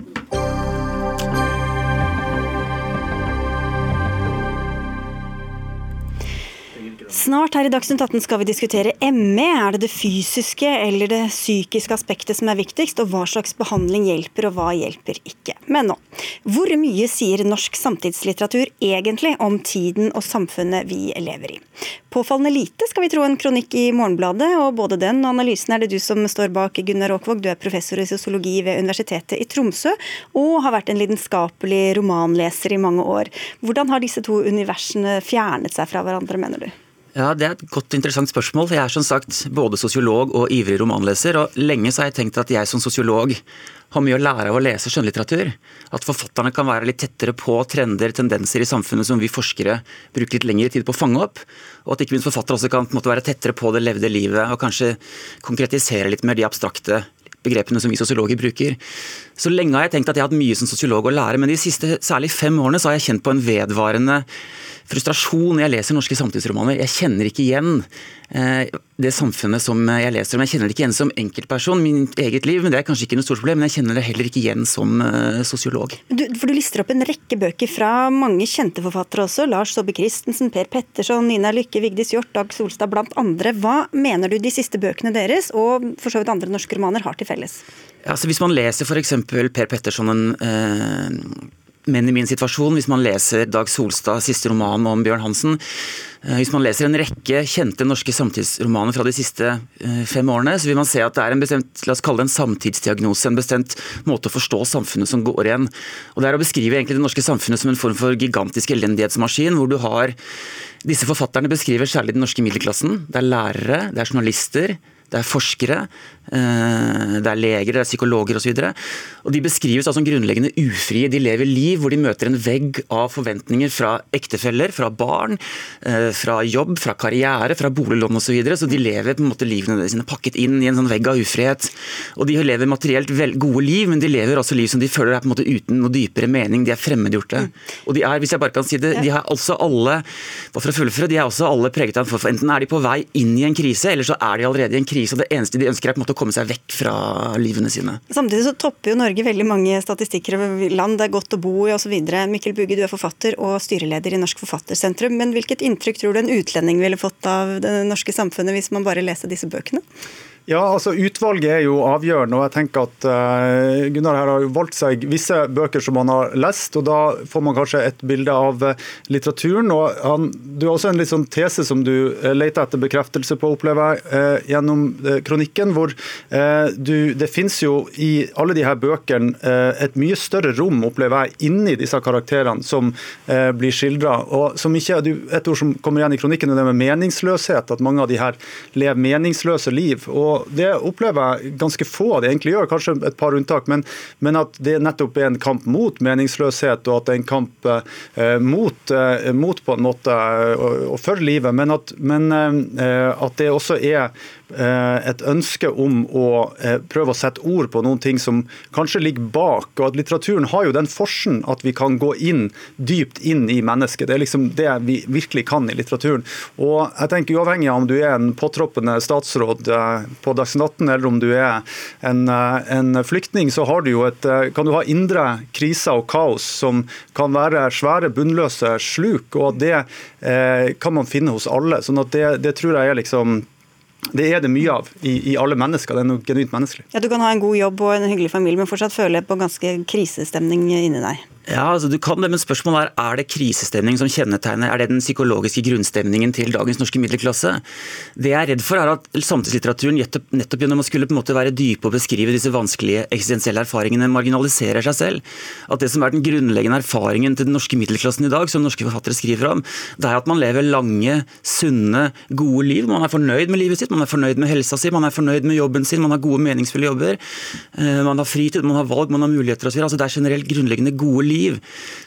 Snart her i Dagsnytt 18 skal vi diskutere ME. Er det det fysiske eller det psykiske aspektet som er viktigst, og hva slags behandling hjelper og hva hjelper ikke. Men nå, hvor mye sier norsk samtidslitteratur egentlig om tiden og samfunnet vi lever i? Påfallende lite, skal vi tro en kronikk i Morgenbladet, og både den og analysen er det du som står bak, Gunnar Aakvåg. Du er professor i sosiologi ved Universitetet i Tromsø, og har vært en lidenskapelig romanleser i mange år. Hvordan har disse to universene fjernet seg fra hverandre, mener du? Ja, Det er et godt interessant spørsmål. Jeg er som sagt både sosiolog og ivrig romanleser. og Lenge så har jeg tenkt at jeg som sosiolog har mye å lære av å lese skjønnlitteratur. At forfatterne kan være litt tettere på trender, tendenser i samfunnet som vi forskere bruker litt lengre tid på å fange opp. Og at ikke minst forfattere også kan på være tettere på det levde livet og kanskje konkretisere litt mer de abstrakte begrepene som vi sosiologer bruker. Så lenge har jeg tenkt at jeg har hatt mye som sosiolog å lære, men de siste særlig fem årene så har jeg kjent på en vedvarende frustrasjon når jeg leser norske samtidsromaner. Jeg kjenner ikke igjen eh, det samfunnet som jeg leser om. Jeg kjenner det ikke igjen som enkeltperson, min eget liv, men det er kanskje ikke noe stort problem. Men jeg kjenner det heller ikke igjen som uh, sosiolog. For du lister opp en rekke bøker fra mange kjente forfattere også. Lars Saabye Christensen, Per Petterson, Nina Lykke, Vigdis Hjorth, Dag Solstad blant andre. Hva mener du de siste bøkene deres, og for så vidt andre norske romaner, har til felles? Ja, så Hvis man leser f.eks. Per Petterson, en eh, menn i min situasjon, hvis man leser Dag Solstads siste roman om Bjørn Hansen, eh, hvis man leser en rekke kjente norske samtidsromaner fra de siste eh, fem årene, så vil man se at det er en bestemt la oss kalle det en samtidsdiagnose, en bestemt måte å forstå samfunnet som går igjen. Og Det er å beskrive egentlig det norske samfunnet som en form for gigantisk elendighetsmaskin, hvor du har disse forfatterne beskriver særlig den norske middelklassen. Det er lærere, det er journalister, det er forskere, eh, det er leger, det er psykologer osv. De beskrives som grunnleggende ufrie. De lever liv hvor de møter en vegg av forventninger fra ektefeller, fra barn, eh, fra jobb, fra karriere, fra boliglån osv. Så, videre. så de lever på en måte livene sine pakket inn i en sånn vegg av ufrihet. Og De lever materielt gode liv, men de lever også liv som de føler er på en måte uten noe dypere mening. De er fremmedgjorte. Og de er, hvis jeg bare kan si det, de har også alle for å fullføre, de er også alle preget av Enten er de på vei inn i en krise, eller så er de allerede i en krise. og Det eneste de ønsker er på en måte å komme seg vekk fra livene sine. Samtidig så topper jo Norge veldig mange statistikker over land det er godt å bo i osv. Mikkel Bugge, du er forfatter og styreleder i Norsk Forfattersentrum. Men hvilket inntrykk tror du en utlending ville fått av det norske samfunnet hvis man bare leser disse bøkene? Ja, altså Utvalget er jo avgjørende. og jeg tenker at uh, Gunnar her har valgt seg visse bøker som han har lest. og Da får man kanskje et bilde av uh, litteraturen. og han, Du har også en litt sånn tese som du uh, leter etter bekreftelse på, opplever jeg, gjennom kronikken. hvor du, Det finnes jo i alle de her bøkene et mye større rom, opplever jeg, inni disse karakterene som blir skildra. Et ord som kommer igjen i kronikken, er det med meningsløshet. At mange av de her lever meningsløse liv. og Det opplever jeg ganske få av de egentlig gjør, kanskje et par unntak. Men, men, at det nettopp er en kamp mot meningsløshet, og at det er en kamp eh, mot, eh, mot, på en måte og, og for livet. Men at, men, eh, at det også er Eh, et ønske om å eh, prøve å sette ord på noen ting som kanskje ligger bak. og at Litteraturen har jo den forsen at vi kan gå inn dypt inn i mennesket. Det er liksom det vi virkelig kan i litteraturen. Og jeg tenker Uavhengig av om du er en påtroppende statsråd eh, på Dagsnytt 18 eller om du er en, en flyktning, så du et, kan du ha indre kriser og kaos som kan være svære, bunnløse sluk. og Det eh, kan man finne hos alle. sånn at det, det tror jeg er liksom det er det mye av i, i, alle mennesker. Det er noe genuint menneskelig. Ja, Du kan ha en god jobb og en hyggelig familie, men fortsatt føle på ganske krisestemning inni deg? Ja, altså du kan det, men spørsmålet er er det krisestemning som kjennetegner Er det den psykologiske grunnstemningen til dagens norske middelklasse? Det jeg er redd for, er at samtidslitteraturen nettopp gjennom å skulle på en måte være dype og beskrive disse vanskelige eksistensielle erfaringene, marginaliserer seg selv. At det som er den grunnleggende erfaringen til den norske middelklassen i dag, som norske forfattere skriver om, det er at man lever lange, sunne, gode liv. Man er fornøyd med livet sitt, man er fornøyd med helsa si, man er fornøyd med jobben sin, man har gode, meningsfulle jobber. Eh, man har fritid, man har valg, man har muligheter osv. Altså, det er generelt grunnleggende gode liv.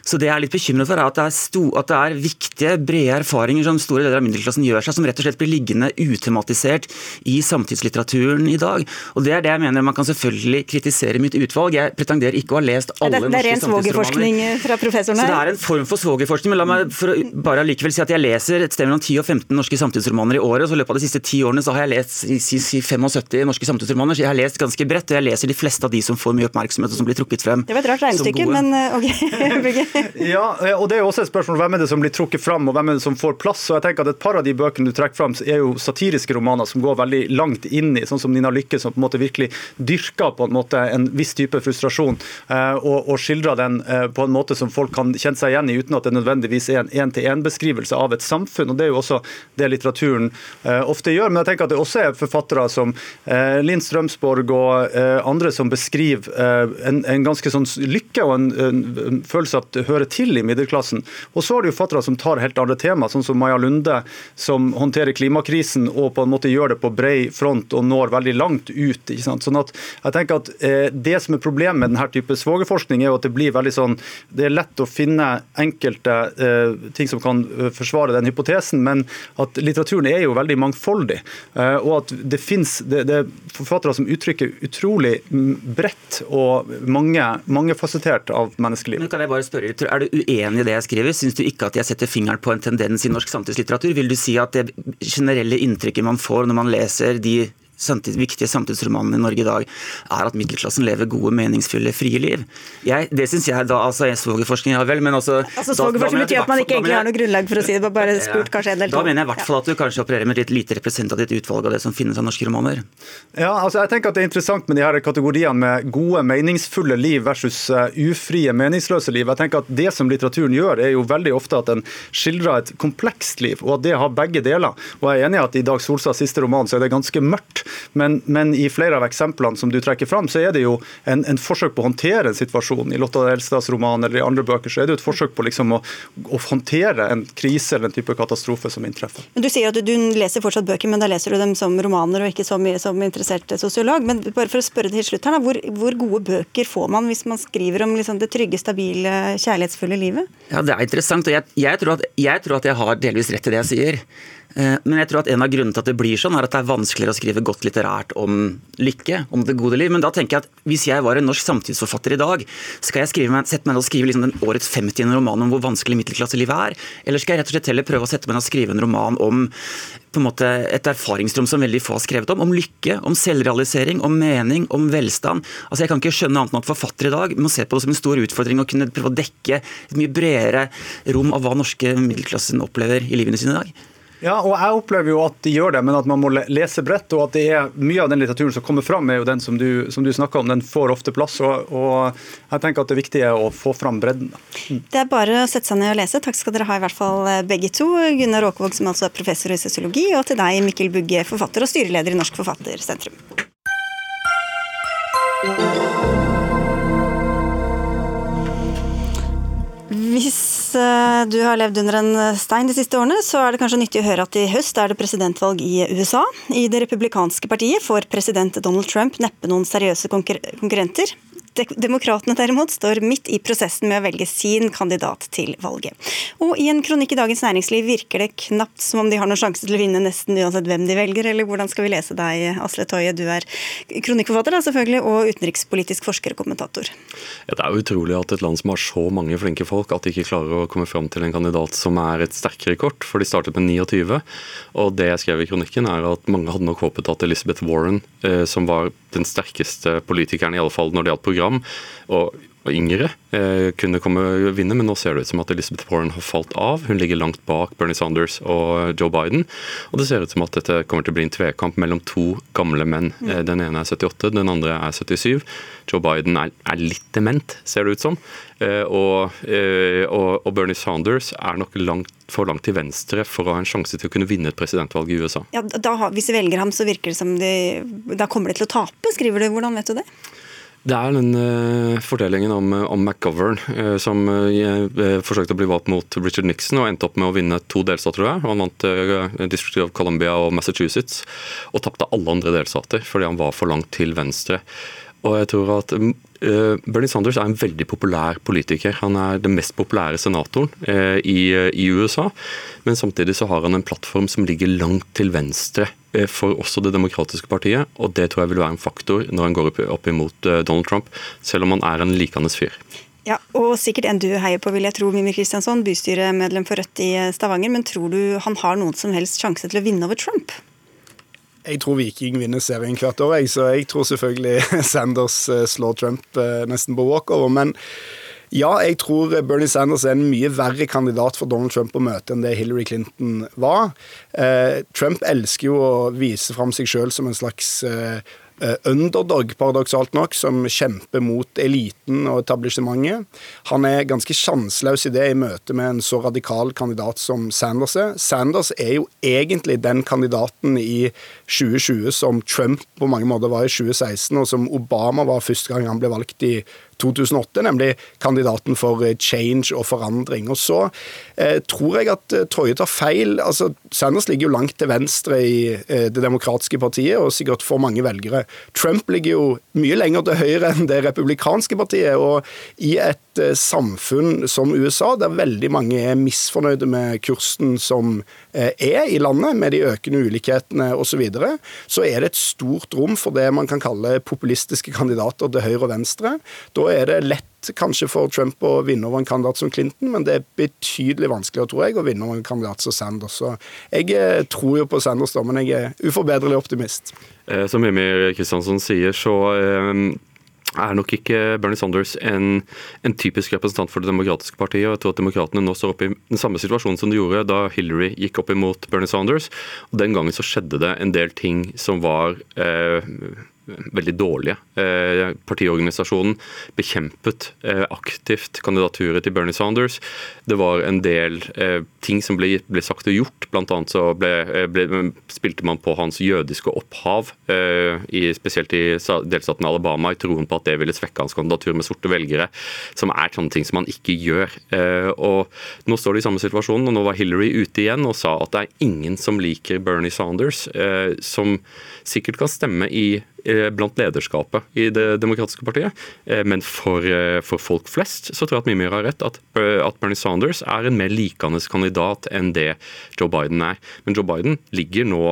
Så det jeg er litt bekymret for, er at det er, sto, at det er viktige, brede erfaringer som store deler av middelklassen gjør seg, som rett og slett blir liggende utematisert i samtidslitteraturen i dag. Og Det er det jeg mener man kan selvfølgelig kritisere mitt utvalg. Jeg pretenderer ikke å ha lest alle det, det er ren svogerforskning fra professoren her. Så det er en form for svogerforskning. Men la meg for bare likevel si at jeg leser et sted mellom 10 og 15 norske samtidsromaner i året. Så i løpet av de siste ti årene så har jeg lest si, si 75 norske samtidsromaner. Så jeg har lest ganske bredt, og jeg leser de fleste av de som får mye oppmerksomhet og som blir trukket frem. Det var et rart regnestykke, men eh, ok. ja, og det er jo også et spørsmål hvem er det som blir trukket fram, og hvem er det som får plass. Og jeg tenker at Et par av de bøkene du trekker fram, er jo satiriske romaner som går veldig langt inn i, sånn som Nina Lykke, som på en måte virkelig dyrker på en måte en viss type frustrasjon, eh, og, og skildrer den eh, på en måte som folk kan kjenne seg igjen i, uten at det nødvendigvis er en én-til-én-beskrivelse av et samfunn. og Det er jo også det litteraturen eh, ofte gjør. Men jeg tenker at det også er forfattere som Linn Strømsborg og andre som beskriver en, en ganske sånn lykke og en, en, en følelse at hører til i middelklassen. Og så har du fattere som tar helt andre tema, sånn som Maja Lunde, som håndterer klimakrisen og på en måte gjør det på brei front og når veldig langt ut. Sånn at jeg tenker at eh, Det som er problemet med denne type svogerforskning, er jo at det blir veldig sånn, det er lett å finne enkelte eh, ting som kan eh, forsvare den hypotesen, men at litteraturen er jo veldig mangfoldig. Eh, og at det finnes det, det er forfattere som uttrykker utrolig bredt og mange, mangefasettert av menneskeliv. Men kan jeg bare spørre, Er du uenig i det jeg skriver? Syns du ikke at jeg setter fingeren på en tendens i norsk samtidslitteratur? Vil du si at det generelle inntrykket man får når man leser de samtidig, viktige samtidsromanene i Norge i dag, er at middelklassen lever gode, meningsfulle, frie liv. Jeg, det syns jeg da altså er svogerforskning, ja vel, men også Altså Svogerforskning betyr at man ikke egentlig har noe grunnlag for å si det, bare spurt kanskje en del Da mener jeg i hvert fall at du kanskje opererer med et lite representativt utvalg av det som finnes av norske romaner. Ja, altså jeg tenker at det er interessant med de her kategoriene med gode, meningsfulle liv versus uh, ufrie, meningsløse liv. Jeg tenker at Det som litteraturen gjør, er jo veldig ofte at den skildrer et komplekst liv, og at det har begge deler. Og jeg er enig i at i Dag Solstads siste roman så er det ganske mørkt. Men, men, i flere av eksemplene som du trekker fram, så er det jo en, en forsøk på å håndtere en situasjon. I Lotta Elstads roman eller i andre bøker så er det jo et forsøk på liksom å, å, håndtere en krise eller en type katastrofe som inntreffer. Men Du sier at du, du leser fortsatt bøker, men da leser du dem som romaner og ikke så mye som interessert sosiolog. Men bare for å spørre til slutt her, da, hvor, hvor gode bøker får man hvis man skriver om liksom det trygge, stabile, kjærlighetsfulle livet? Ja, Det er interessant. og jeg, jeg, tror at, jeg tror at jeg har delvis rett i det jeg sier. Eh, men jeg tror at en av grunnene til at det blir sånn, er at det er vanskeligere å skrive godt litterært om lykke, om det gode liv. Men da tenker jeg at hvis jeg var en norsk samtidsforfatter i dag, skal jeg meg, sette meg ned og skrive liksom den årets 50. roman om hvor vanskelig middelklasselivet er? Eller skal jeg rett og slett heller prøve å sette meg ned og skrive en roman om på en måte et erfaringsrom som veldig få har skrevet om? Om lykke, om selvrealisering, om mening, om velstand. Altså Jeg kan ikke skjønne annet enn at forfattere i dag må se på det som en stor utfordring å kunne prøve å dekke et mye bredere rom av hva norske middelklassen opplever i livene sine i dag. Ja, og jeg opplever jo at de gjør det, men at man må lese bredt. Og at det er mye av den litteraturen som kommer fram, er jo den som du, som du snakker om. Den får ofte plass. Og, og, jeg tenker at det viktige er å få fram bredden. Mm. Det er bare å sette seg ned og lese. Takk skal dere ha, i hvert fall eh, begge to. Gunnar Åkevåg, som altså er professor i sosiologi, og til deg, Mikkel Bugge, forfatter og styreleder i Norsk Forfattersentrum. Du har levd under en stein de siste årene, så er det kanskje nyttig å høre at i høst er det presidentvalg i USA. I det republikanske partiet får president Donald Trump neppe noen seriøse konkurrenter. Demokratene derimot står midt i prosessen med å velge sin kandidat til valget. Og i en kronikk i Dagens Næringsliv virker det knapt som om de har noen sjanse til å vinne nesten uansett hvem de velger, eller hvordan skal vi lese deg, Asle Toje? Du er kronikkforfatter da, selvfølgelig, og utenrikspolitisk forsker og kommentator. Ja, det er utrolig at et land som har så mange flinke folk, at de ikke klarer å komme fram til en kandidat som er et sterkere kort, for de startet med 29. Og det jeg skrev i kronikken, er at mange hadde nok håpet at Elizabeth Warren, eh, som var den sterkeste politikeren, i alle fall når det gjaldt program, og yngre eh, kunne komme og vinne, men nå ser det ut som at Elizabeth Warren har falt av. Hun ligger langt bak Bernie Sanders og Joe Biden. Og det ser ut som at dette kommer til å bli en tvekamp mellom to gamle menn. Mm. Eh, den ene er 78, den andre er 77. Joe Biden er, er litt dement, ser det ut som. Eh, og, eh, og, og, Bernie Sanders er nok langt, for langt til venstre for å ha en sjanse til å kunne vinne et presidentvalg i USA. Ja, da, Hvis de velger ham, så virker det som de Da kommer de til å tape, skriver du. Hvordan vet du det? Det er den uh, fortellingen om, om McGovern uh, som uh, forsøkte å bli valgt mot Richard Nixon og endte opp med å vinne to delstater, tror jeg. Han vant District of Columbia og Massachusetts og tapte alle andre delstater fordi han var for langt til venstre. Og jeg tror at uh, Bernie Sanders er en veldig populær politiker. Han er den mest populære senatoren uh, i, USA. Men samtidig så har han en plattform som ligger langt til venstre for også Det demokratiske partiet. Og det tror jeg vil være en faktor når han går opp, imot Donald Trump, selv om han er en likandes fyr. Ja, og sikkert en du heier på, vil jeg tro, Mimir Kristiansson, bystyremedlem for Rødt i Stavanger. Men tror du han har noen som helst sjanse til å vinne over Trump? Jeg tror Viking vinner serien hvert år, jeg, så jeg tror selvfølgelig Sanders eh, slår Trump eh, nesten på walkover. Men ja, jeg tror Bernie Sanders er en mye verre kandidat for Donald Trump å møte enn det Hillary Clinton var. Eh, Trump elsker jo å vise fram seg sjøl som en slags underdog, paradoksalt nok, som kjemper mot eliten og etablissementet. Han er ganske sjanseløs i det i møte med en så radikal kandidat som Sanders er. Sanders er jo egentlig den kandidaten i 2020 som Trump på mange måter var i 2016, og som Obama var første gang han ble valgt i 2008, nemlig kandidaten for eh, change og forandring. Og Så eh, tror jeg at eh, Toje tar feil. altså Sanders ligger jo langt til venstre i eh, Det demokratiske partiet, og sikkert får mange velgere. Trump ligger jo mye lenger til høyre enn det republikanske partiet. og i et eh, samfunn som USA, der veldig mange er misfornøyde med kursen som eh, er i landet, med de økende ulikhetene osv., så, videre, så er det et stort rom for det man kan kalle populistiske kandidater til høyre og venstre. Da er det lett kanskje for Trump å vinne over en kandidat som Clinton, men det er betydelig vanskeligere, tror jeg, å vinne over en kandidat som Sanders. Så jeg eh, tror jo på Sanders, da, men jeg er uforbederlig optimist. Som Emil Kristiansen sier, så er nok ikke Bernie Sanders en, en, typisk representant for Det demokratiske partiet. jeg tror at Demokratene nå står oppe i den samme situasjonen som de gjorde da Hillary gikk opp imot Bernie Sanders. og Den gangen så skjedde det en del ting som var eh, veldig dårlige. Eh, partiorganisasjonen bekjempet eh, aktivt kandidaturet til Bernie Sanders. Det var en del eh, ting som ble, ble sagt og gjort. Annet så ble, ble, spilte man på hans jødiske opphav, i, spesielt i delstaten Alabama, i troen på at det ville svekke hans kandidatur med sorte velgere, som er sånne ting som man ikke gjør. Og Nå står de i samme situasjon, og nå var Hillary ute igjen og sa at det er ingen som liker Bernie Sanders, som sikkert kan stemme i blant lederskapet i Det demokratiske partiet. Eh, men for, eh, for folk flest så tror jeg at mye mer har rett, at, at Bernie Sanders er en mer likende kandidat enn det Joe Biden er. Men Joe Biden ligger nå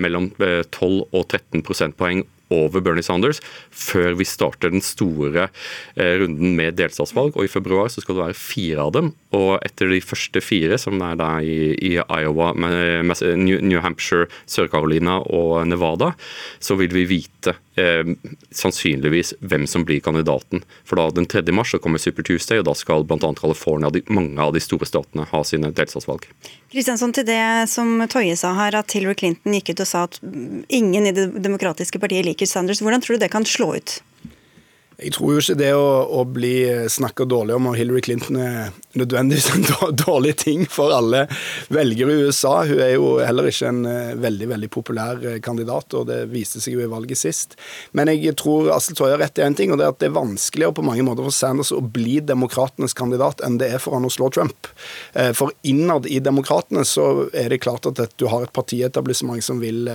mellom 12 og 13 prosentpoeng over Bernie Sanders før vi starter den store eh, runden med delstatsvalg. og I februar så skal det være fire av dem. og Etter de første fire, som er da i, i Iowa, New Hampshire, Sør-Carolina og Nevada, så vil vi vite eh, sannsynligvis hvem som blir kandidaten. For da Den 3. mars så kommer Super Tuesday, og da skal bl.a. California og mange av de store statene ha sine delstatsvalg. Kristiansson, til det som Toje sa her, at Hillary Clinton gikk ut og sa at ingen i Det demokratiske partiet liker Sanders. Hvordan tror du det kan slå ut? Jeg tror jo ikke det å, å bli snakka dårlig om Hillary Clinton er nødvendigvis en dårlig ting for alle velgere i USA. Hun er jo heller ikke en eh, veldig veldig populær eh, kandidat, og det viste seg jo i valget sist. Men jeg tror Asle Toje har rett i én ting, og det er at det er vanskeligere på mange måter for Sanders å bli demokratenes kandidat enn det er for han å slå Trump. Eh, for innad i demokratene så er det klart at du har et partietablissement som vil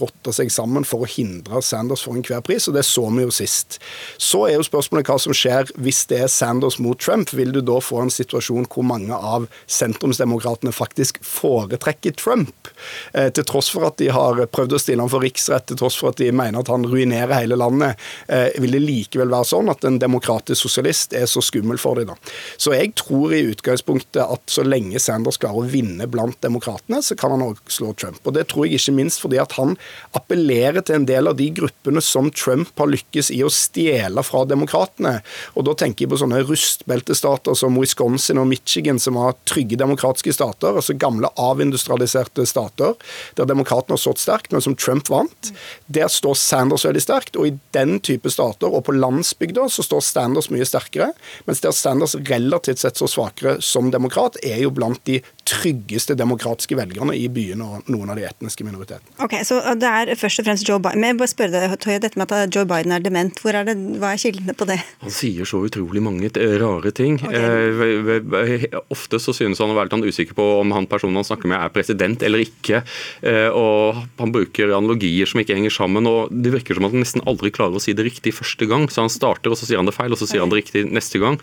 rotte seg sammen for å hindre Sanders for enhver pris, og det så vi jo sist. Så er jo spørsmålet hva som skjer hvis det er Sanders mot Trump. Vil du da få en situasjon hvor mange av sentrumsdemokratene faktisk foretrekker Trump? Eh, til tross for at de har prøvd å stille ham for riksrett, til tross for at de mener at han ruinerer hele landet, eh, vil det likevel være sånn at en demokratisk sosialist er så skummel for dem. da. Så jeg tror i utgangspunktet at så lenge Sanders klarer å vinne blant demokratene, så kan han òg slå Trump. Og det tror jeg ikke minst fordi at han appellerer til en del av de gruppene som Trump har lykkes i å stjele fra fra demokratene. Og da tenker jeg på sånne rustbeltestater som Wisconsin og Michigan, som har trygge demokratiske stater, altså gamle avindustrialiserte stater, der demokratene har stått sterkt, men som Trump vant. Der står Sanders veldig sterkt, og i den type stater, og på landsbygda, så står Sanders mye sterkere, mens der Sanders relativt sett så svakere som demokrat, er jo blant de tryggeste demokratiske velgerne i byene og noen av de etniske minoritetene. Ok, Så det er først og fremst Joe Biden. Men jeg bare spørre deg, Toye, dette med at Joe Biden er dement, hvor er det, hva er kildene på det? Han sier så utrolig mange rare ting. Okay. Eh, ofte så synes han å være litt usikker på om han personen han snakker med er president eller ikke. Eh, og han bruker analogier som ikke henger sammen. og Det virker som at han nesten aldri klarer å si det riktig første gang. Så han starter, og så sier han det feil, og så sier han det riktig neste gang.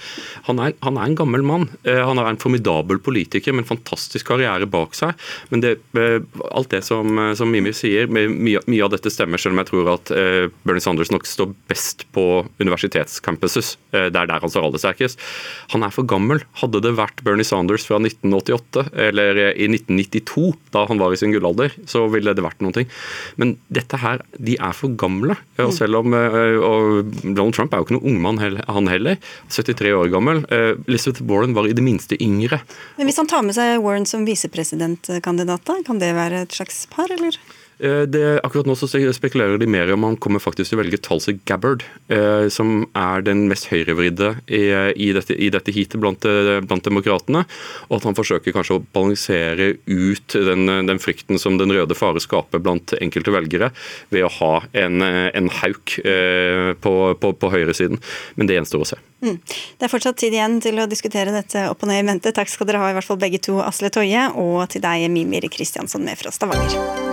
Han er, han er en gammel mann. Eh, han er en formidabel politiker men en fantastisk karriere bak seg. Men det, eh, alt det som, eh, som Mimi sier, mye, mye, av dette stemmer, selv om jeg tror at Bernie Sanders nok står best på universitetscampuses. Det er der han står aller sterkest. Han er for gammel. Hadde det vært Bernie Sanders fra 1988 eller i 1992, da han var i sin gullalder, så ville det vært noen ting. Men dette her, de er for gamle. Og mm. selv om Donald Trump er jo ikke noen ungmann, han heller. 73 år gammel. Elizabeth Warren var i det minste yngre. Men Hvis han tar med seg Warren som visepresidentkandidat, kan det være et slags par, eller? Eh, det, akkurat nå så spekulerer de mer om han kommer faktisk til å velge Tulsi Gabbard, eh, som er den mest høyrevridde i, i, dette, i dette heatet blant, eh, blant, demokratene. Og at han forsøker kanskje å balansere ut den, den, frykten som den røde fare skaper blant enkelte velgere, ved å ha en, en hauk eh, på, på, på høyresiden. Men det gjenstår å se. Mm. Det er fortsatt tid igjen til å diskutere dette opp og ned i mente. Takk skal dere ha, i hvert fall begge to, Asle Toje, og til deg, Mimir Kristiansson med fra Stavanger.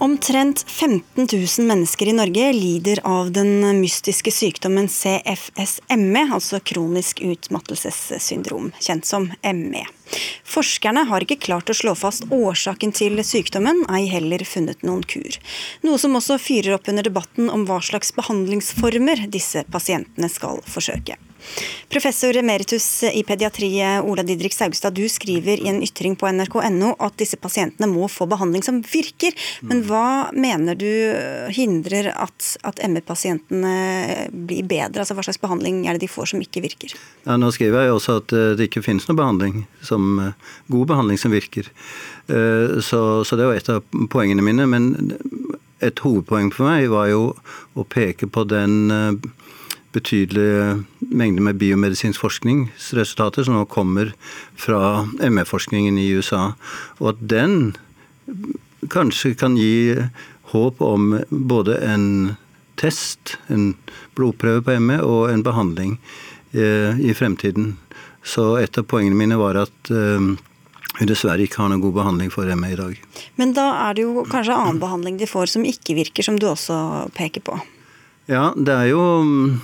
Omtrent 15 000 mennesker i Norge lider av den mystiske sykdommen CFS-ME, altså kronisk utmattelsessyndrom, kjent som ME. Forskerne har ikke klart å slå fast årsaken til sykdommen, ei heller funnet noen kur. Noe som også fyrer opp under debatten om hva slags behandlingsformer disse pasientene skal forsøke. Professor emeritus i pediatri Ola Didrik Saugstad, du skriver i en ytring på nrk.no at disse pasientene må få behandling som virker. Men hva mener du hindrer at, at ME-pasientene blir bedre? Altså Hva slags behandling er det de får som ikke virker? Ja, nå skriver jeg også at eh, det ikke finnes noe behandling som eh, god behandling som virker. Eh, så, så, det var et av poengene mine. Men et hovedpoeng for meg var jo å peke på den betydelige mengde med biomedisinsk forskningsresultater som nå kommer fra ME-forskningen i USA, og at den kanskje kan gi håp om både en test, en blodprøve på ME, og en behandling i fremtiden. Så et av poengene mine var at hun vi dessverre ikke har noen god behandling for ME i dag. Men da er det jo kanskje annen behandling de får som ikke virker, som du også peker på? Ja, det er jo um,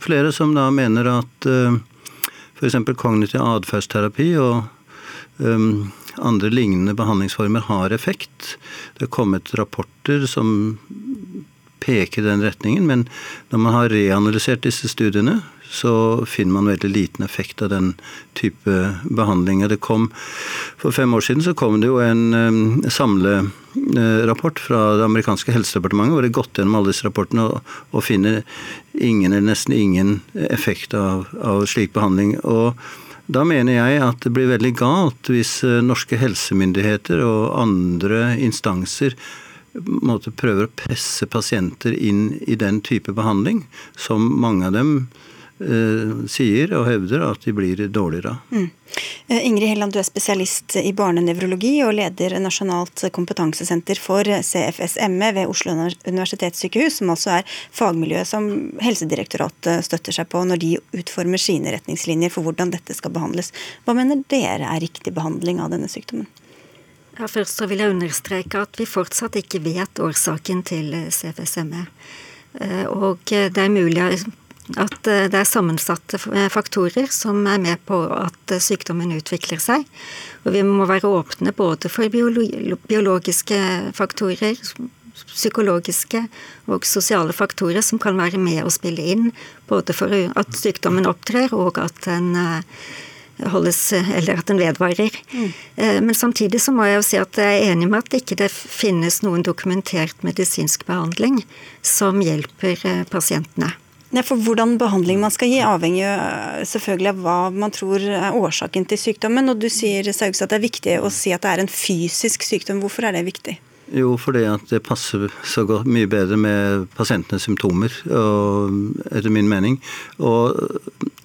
flere som da mener at uh, f.eks. kognitiv atferdsterapi og um, andre lignende behandlingsformer har effekt. Det er kommet rapporter som peker i den retningen, men når man har reanalysert disse studiene, så finner man veldig liten effekt av den type behandlinger. Det kom, for fem år siden så kom det jo en samlerapport fra det amerikanske helsedepartementet hvor det gått gjennom alle disse rapportene og, og finner ingen eller nesten ingen effekt av, av slik behandling. og da mener jeg at det blir veldig galt hvis uh, norske helsemyndigheter og andre instanser prøver å presse pasienter inn i den type behandling, som mange av dem Eh, sier og hevder at de blir dårligere Mm. Eh, Ingrid Helland, du er spesialist i barnenevrologi og leder Nasjonalt kompetansesenter for CFSME ved Oslo universitetssykehus, som altså er fagmiljøet som Helsedirektoratet støtter seg på når de utformer sine retningslinjer for hvordan dette skal behandles. Hva mener dere er riktig behandling av denne sykdommen? Ja, først så vil jeg understreke at vi fortsatt ikke vet årsaken til CFSME. Eh, og det er mulig at eh, det er sammensatte eh, faktorer som er med på at eh, sykdommen utvikler seg. Og vi må være åpne både for biologiske faktorer, psykologiske og sosiale faktorer som kan være med å spille inn, både for at sykdommen opptrer og at den holdes, eller at den vedvarer. Mm. Men samtidig så må jeg jo si at jeg er enig med at det ikke finnes noen dokumentert medisinsk behandling som hjelper pasientene. Ja, for Hvordan behandling man skal gi, avhenger selvfølgelig av hva man tror er årsaken til sykdommen. og Du sier Saugs, at det er viktig å si at det er en fysisk sykdom. Hvorfor er det viktig? Jo, fordi at det passer så godt, mye bedre med pasientenes symptomer, og, etter min mening. Og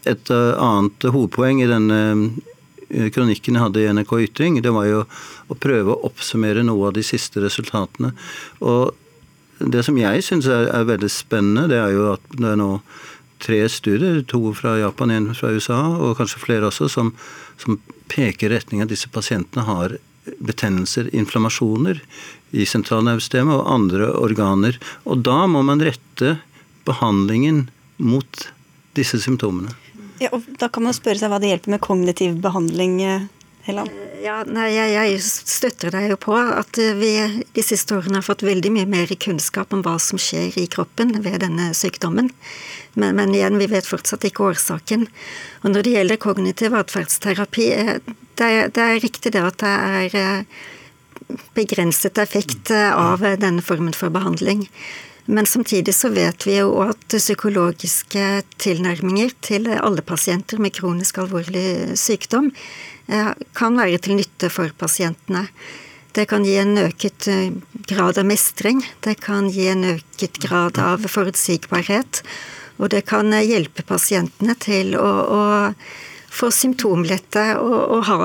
et annet hovedpoeng i denne eh, kronikken jeg hadde i NRK Ytring, det var jo å prøve å oppsummere noe av de siste resultatene. Og det som jeg syns er, er, veldig spennende, det er jo at det er nå tre studier, to fra Japan, en fra USA, og kanskje flere også, som, som peker i retning av at disse pasientene har betennelser, inflammasjoner, i sentralnervesystemet og andre organer. Og da må man rette behandlingen mot disse symptomene. Ja, og Da kan man spørre seg hva det hjelper med kognitiv behandling, eh, Helland? Ja, nei, jeg, jeg, støtter deg jo på at vi de siste årene har fått veldig mye mer kunnskap om hva som skjer i kroppen ved denne sykdommen. Men, men igjen, vi vet fortsatt ikke årsaken. Og når det gjelder kognitiv atferdsterapi, eh, det, det, er riktig det at det er eh, begrenset effekt eh, av denne formen for behandling. Men samtidig så vet vi jo at psykologiske tilnærminger til alle pasienter med kronisk alvorlig sykdom Eh, kan være til nytte for pasientene. Det kan gi en øket eh, grad av mestring, det kan gi en øket grad av forutsigbarhet. Og det kan eh, hjelpe pasientene til å, å få symptomlette og, og ha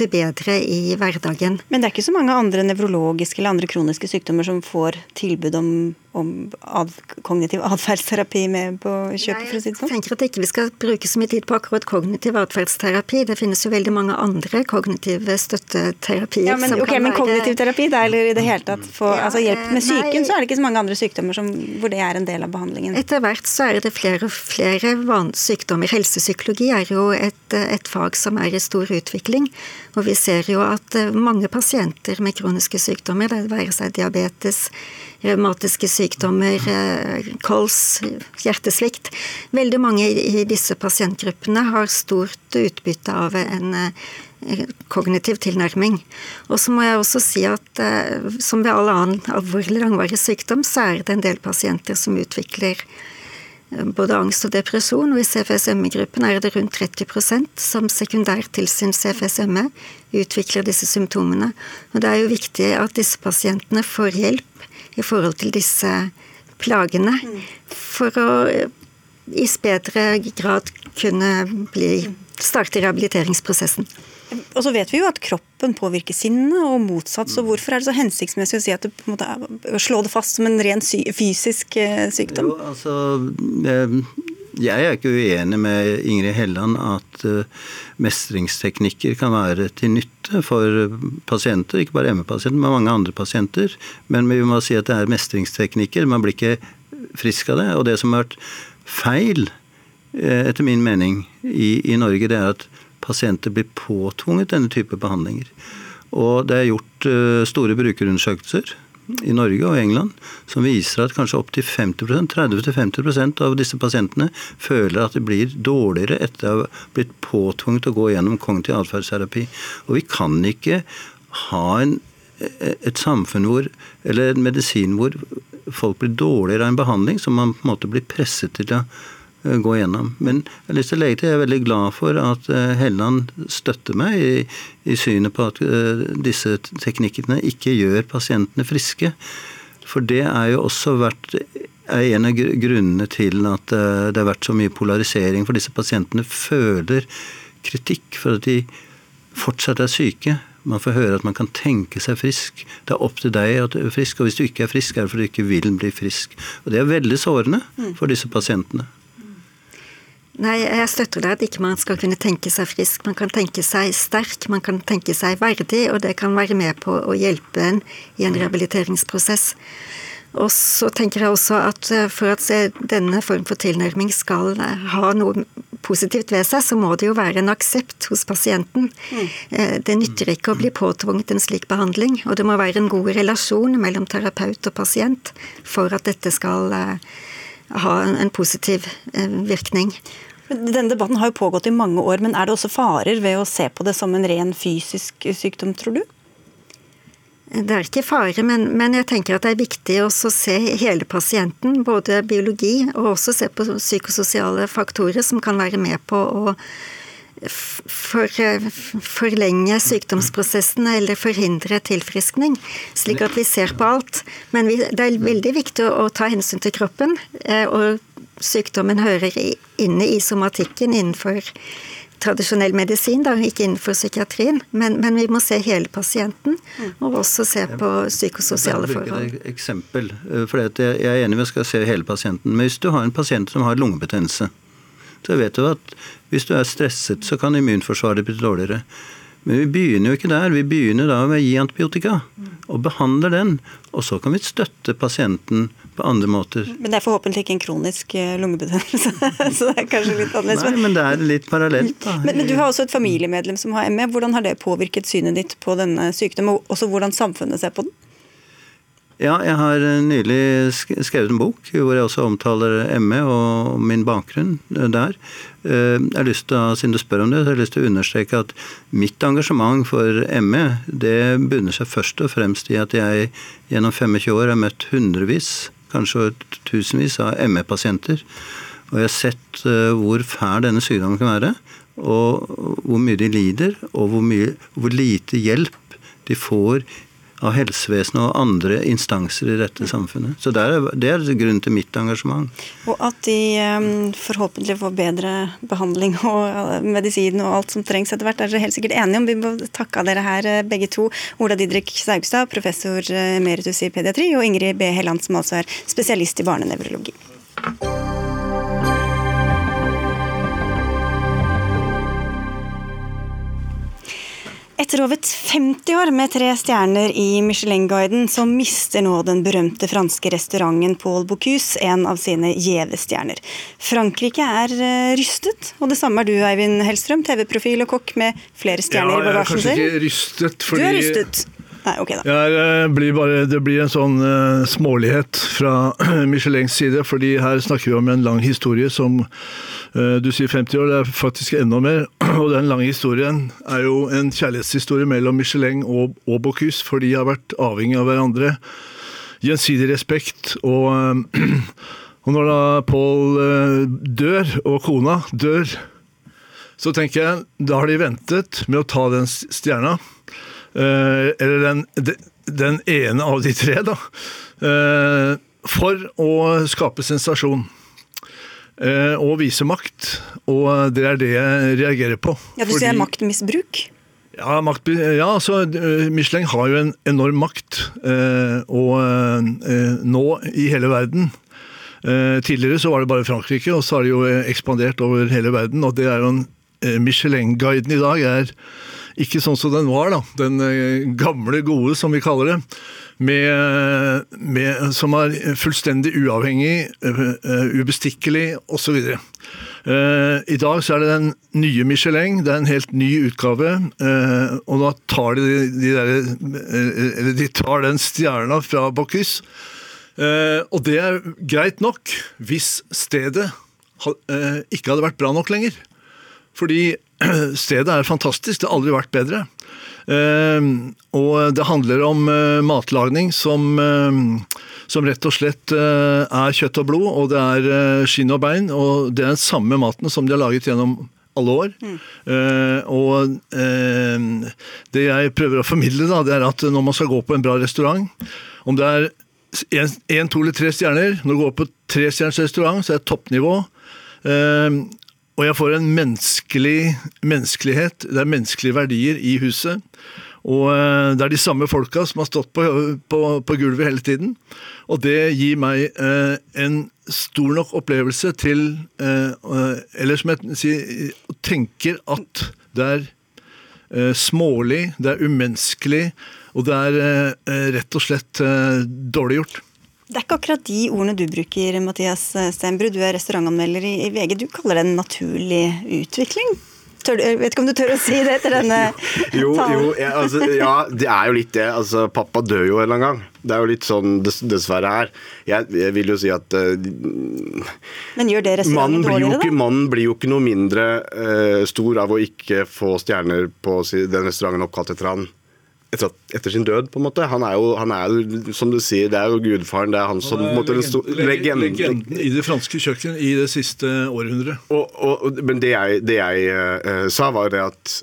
det bedre i hverdagen. Men det er ikke så mange andre nevrologiske eller andre kroniske sykdommer som får tilbud om om ad, kognitiv atferdsterapi med på kjøpet, for å si det sånn? Jeg tenker at ikke vi skal bruke så mye tid på akkurat kognitiv atferdsterapi. Det finnes jo veldig mange andre kognitive støtteterapier. Ja, men, okay, men kognitiv terapi, da, eller i det hele tatt få ja, altså hjelp med psyken, så er det ikke så mange andre sykdommer som, hvor det er en del av behandlingen? Etter hvert så er det flere og flere sykdommer. Helsepsykologi er jo et, et fag som er i stor utvikling. Og vi ser jo at eh, mange pasienter med kroniske sykdommer, det være seg diabetes, revmatiske sykdommer, eh, kols, hjertesvikt. Veldig mange i disse pasientgruppene har stort utbytte av en eh, kognitiv tilnærming. Og så må jeg også si at eh, som ved all annen alvorlig langvarig sykdom, så er det en del pasienter som utvikler både angst og depresjon, og i CFSME-gruppen er det rundt 30% som sekundært til sin CFSME utvikler disse symptomene. Og det er jo viktig at disse pasientene får hjelp i forhold til disse plagene. For å i bedre grad kunne bli, starte rehabiliteringsprosessen. Og så vet vi jo at kroppen påvirker sinnet, og motsatt. Så hvorfor er det så hensiktsmessig å si at det på en måte er, slå det fast som en ren fysisk eh, sykdom? Jo, altså, jeg er ikke uenig med Ingrid Helland at eh, mestringsteknikker kan være til nytte for pasienter, ikke bare ME-pasienter, men mange andre pasienter. Men vi må si at det er mestringsteknikker. Man blir ikke frisk av det. Og det som har vært feil, eh, etter min mening, i, i Norge, det er at pasienter blir påtvunget denne type behandlinger. Og det er gjort eh, store brukerundersøkelser i Norge og England som viser at kanskje opptil 30-50% av disse pasientene føler at de blir dårligere etter å ha blitt påtvunget å gå gjennom kognitiv atferdsterapi. Og vi kan ikke ha en, et samfunn hvor, eller en medisin hvor folk blir dårligere av en behandling som man på en måte blir presset til å gå gjennom. Men jeg har lyst til å legge til jeg er veldig glad for at Helleland Helland støtter meg i, i synet på at uh, disse teknikkene ikke gjør pasientene friske. For det er jo også vært er en av grunnene til at det har vært så mye polarisering. For disse pasientene føler kritikk for at de fortsatt er syke. Man får høre at man kan tenke seg frisk. Det er opp til deg at du er frisk, og hvis du ikke er frisk, er det fordi du ikke vil bli frisk. Og Det er veldig sårende mm. for disse pasientene. Nei, jeg støtter deg at ikke man skal kunne tenke seg frisk. Man kan tenke seg sterk, man kan tenke seg verdig, og det kan være med på å hjelpe en i en rehabiliteringsprosess. Og så tenker jeg også at eh, for at denne form for tilnærming skal eh, ha noe positivt ved seg, så må det jo være en aksept hos pasienten. Mm. Det nytter ikke å bli påtvunget en slik behandling, og det må være en god relasjon mellom terapeut og pasient for at dette skal ha en positiv virkning. Denne debatten har jo pågått i mange år, men er det også farer ved å se på det som en ren fysisk sykdom, tror du? Det er ikke fare, men, men, jeg tenker at det er viktig å se hele pasienten. Både biologi og også se på psykososiale faktorer som kan være med på å for, forlenge sykdomsprosessen eller forhindre tilfriskning. Slik at vi ser på alt. Men vi, det er veldig viktig å, å ta hensyn til kroppen. Eh, og sykdommen hører inne i somatikken innenfor tradisjonell medisin, da, ikke innenfor psykiatrien. Men, men, vi må se hele pasienten, og også se på psykososiale forhold. Jeg Et eksempel, eh, for Jeg er enig med skal se hele pasienten. Men hvis du har en pasient som har lungebetennelse, så vet du at hvis du er stresset, så kan immunforsvaret bli dårligere. Men vi begynner jo ikke der. Vi begynner da med å gi antibiotika og behandler den. Og så kan vi støtte pasienten på andre måter. Men det er forhåpentlig ikke en kronisk eh, lungebetennelse, så det er kanskje litt annerledes. Nei, men det er litt parallelt, da. Men, men, du har også et familiemedlem som har ME. Hvordan har det påvirket synet ditt på denne sykdommen, og også hvordan samfunnet ser på den? Ja, jeg har eh, nylig skrevet en bok hvor jeg også omtaler ME og min bakgrunn eh, der. Eh, jeg har lyst til, Siden du spør om det, så har jeg lyst til å understreke at mitt engasjement for ME det bunner seg først og fremst i at jeg gjennom 25 år har møtt hundrevis, kanskje tusenvis av ME-pasienter. Og jeg har sett hvor fæl denne sykdommen kan være, og hvor mye de lider, og hvor, mye, hvor lite hjelp de får av helsevesenet og andre instanser i dette samfunnet. Så det er, det er grunnen til mitt engasjement. Og at de um, forhåpentlig får bedre behandling og medisin og alt som trengs etter hvert, er dere helt sikkert enige om. Vi må takke dere her eh, begge to. Ola Didrik Saugstad, professor eh, emeritus i pediatri, og Ingrid B. Helland, som altså er spesialist i barnenevrologi. Etter over 50 år med tre stjerner i Michelin-guiden, så mister nå den berømte franske restauranten Paul Bocuse en av sine gjeve stjerner. Frankrike er uh, rystet, og det samme er du, Eivind Hellstrøm, TV-profil og kokk med flere stjerner ja, i bagasjen din. Jeg er kanskje ikke rystet, fordi Du er rystet. Nei, ok da. Jeg eh, blir bare, det blir en sånn uh, smålighet fra Michelins side, fordi her snakker vi om en lang historie som uh, Du sier 50 år, det er faktisk enda mer. Og den lange historien er jo en kjærlighetshistorie mellom Michelin og, og Bocuse, for de har vært avhengig av hverandre. Gjensidig respekt. Og, uh, og når da Paul dør, og kona dør, så tenker jeg da har de ventet med å ta den stjerna eller den, den, ene av de tre, da. Eh, for å skape sensasjon. Eh, og vise makt. Og det er det jeg reagerer på. Ja, Du sier maktmisbruk? Ja, makt, ja altså, Michelin har jo en enorm makt. og nå i hele verden. tidligere så var det bare Frankrike, og så har de jo ekspandert over hele verden. og det er jo en Michelin-guiden i dag er ikke sånn som den var, da. Den eh, gamle, gode, som vi kaller det. Med, med, som er fullstendig uavhengig, uh, ubestikkelig osv. Uh, I dag så er det den nye Michelin, det er en helt ny utgave. Og da tar de, de, der, de tar den stjerna fra Bocuse. Og det er greit nok hvis stedet ikke hadde vært bra nok lenger. Fordi stedet er fantastisk, det har aldri vært bedre. Uh, og det handler om uh, matlagning som, uh, som, rett og slett er kjøtt og blod, og det er skinn og bein. Og det er den samme maten som de har laget gjennom alle år. Mm. og det jeg prøver å formidle, da, det er at når man skal gå på en bra restaurant, om det er én, to eller tre stjerner Når du går på trestjerners restaurant, så er det toppnivå. Og jeg får en menneskelig menneskelighet, det er menneskelige verdier i huset. Og eh, det er de samme folka som har stått på, på, på gulvet hele tiden. Og det gir meg eh, en stor nok opplevelse til eh, eh Eller som jeg sier, tenker at det er eh, smålig, det er umenneskelig, og det er eh, rett og slett dårlig gjort. Det er ikke akkurat de ordene du bruker, Mathias Stenbrud. Du er restaurantanmelder i VG. Du kaller det en naturlig utvikling? Tør, jeg vet ikke om du tør å si det etter denne jo, talen? Jo, jeg, altså, ja, det er jo litt det. Altså, pappa dør jo en eller annen gang. Det er jo litt sånn dess, dessverre er. Jeg, jeg, vil jo si at uh, Men gjør det restauranten dårligere, da? Mannen blir jo ikke noe mindre uh, stor av å ikke få stjerner på den restauranten oppkalt etter han etter, etter, sin død, på en måte. Han er, jo, han er jo, som du sier, det er jo gudfaren. Det er han som han er legenden, legenden, legenden i det franske kjøkkenet i det siste århundret. Og, og, men det jeg, det jeg uh, sa, var det at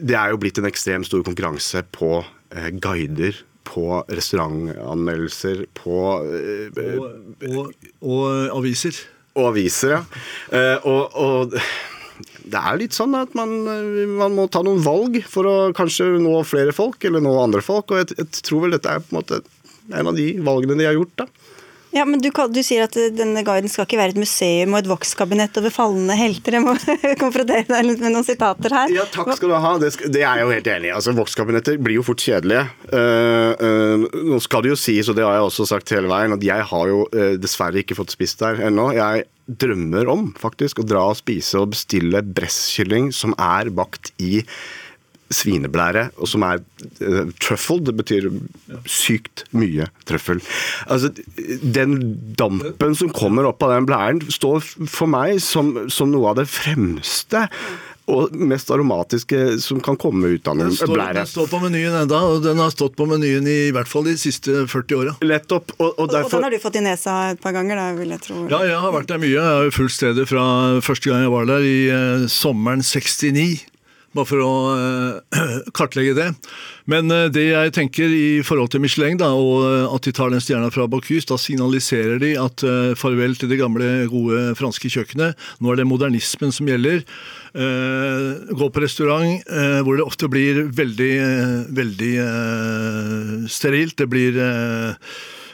det er jo blitt en ekstremt stor konkurranse på uh, guider på restaurantanmeldelser, på uh, og, og, aviser. Og aviser, ja. og det er litt sånn at man, man, må ta noen valg for å kanskje nå flere folk, eller nå andre folk. Og jeg, jeg tror vel dette er på en måte en av de valgene de har gjort. da. Ja, men du, du, sier at denne guiden skal ikke være et museum og et vokskabinett over falne helter. Jeg må konfrontere deg litt med noen sitater her. Ja, takk skal du ha. Det, det er jeg jo helt enig i. Altså, Vokskabinetter blir jo fort kjedelige. Uh, uh, nå skal det jo sies, og det har jeg også sagt hele veien, at jeg har jo uh, dessverre ikke fått spist der ennå. Jeg drømmer om faktisk å dra og spise og bestille bresskylling som er bakt i svineblære, og som er uh, truffle. Det betyr sykt mye trøffel. Altså, den dampen som kommer opp av den blæren, står for meg som, som noe av det fremste og mest aromatiske som kan komme ut av en blære. Den står på menyen enda, og den har stått på menyen i, i hvert fall de siste 40 åra. Nettopp. Og, og, derfor... og, den har du fått i nesa et par ganger, da, vil jeg tro? Ja, jeg har vært der mye. Jeg har fulgt stedet fra første gang jeg var der, i eh, sommeren 69 bare for å uh, kartlegge det. Men uh, det jeg tenker i forhold til Michelin, da, og uh, at de tar den stjerna fra Bocuse, da signaliserer de at farvel til det gamle, gode franske kjøkkenet. Nå er det modernismen som gjelder. gå på restaurant hvor det ofte blir veldig, veldig sterilt. Det blir Eh,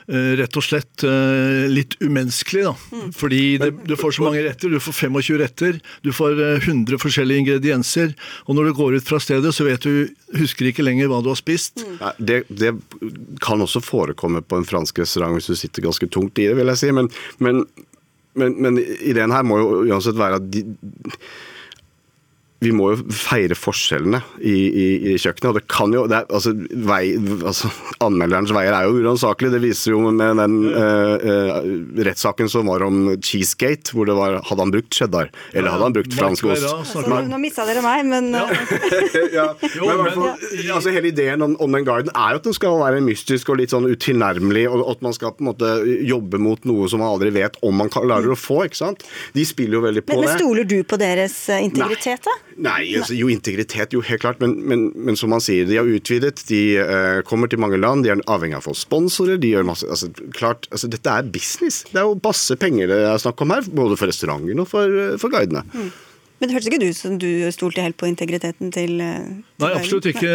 rett og slett eh, litt umenneskelig. da. Mm. Fordi det, du får så mange retter. Du får 25 retter, du får 100 eh, forskjellige ingredienser. Og når du går ut fra stedet, så vet du, husker ikke lenger hva du har spist. Mm. Det, det, kan også forekomme på en fransk restaurant hvis du sitter ganske tungt i det, vil jeg si. Men, men, men, men ideen her må jo uansett være at de vi må jo feire forskjellene i, i, i kjøkkenet. og det kan jo, det er, altså, vei, altså, Anmelderens veier er jo uransakelige. Det viser jo med den uh, uh, rettssaken som var om Cheesegate, hvor det var hadde han brukt cheddar eller hadde han brukt fransk ost. Altså, nå mista dere meg, men ja. ja. men, altså, Hele ideen om, om, den guiden er jo at den skal være mystisk og litt sånn utilnærmelig, og at man skal på en måte jobbe mot noe som man aldri vet om man klarer å få. ikke sant? De spiller jo veldig på men, det. Men Stoler du på deres integritet, da? Nei, altså, jo integritet, jo helt klart. Men, men, men, som man sier, de har utvidet. De uh, kommer til mange land. De er avhengig av å få sponsorer. de gjør masse, altså, klart, altså, Dette er business. Det er jo masse penger det er snakk om her. Både for restauranten og for, eh, for guidene. Mm. Men det hørtes ikke ut som du stolte helt på integriteten til, eh, til Nei, absolutt ikke.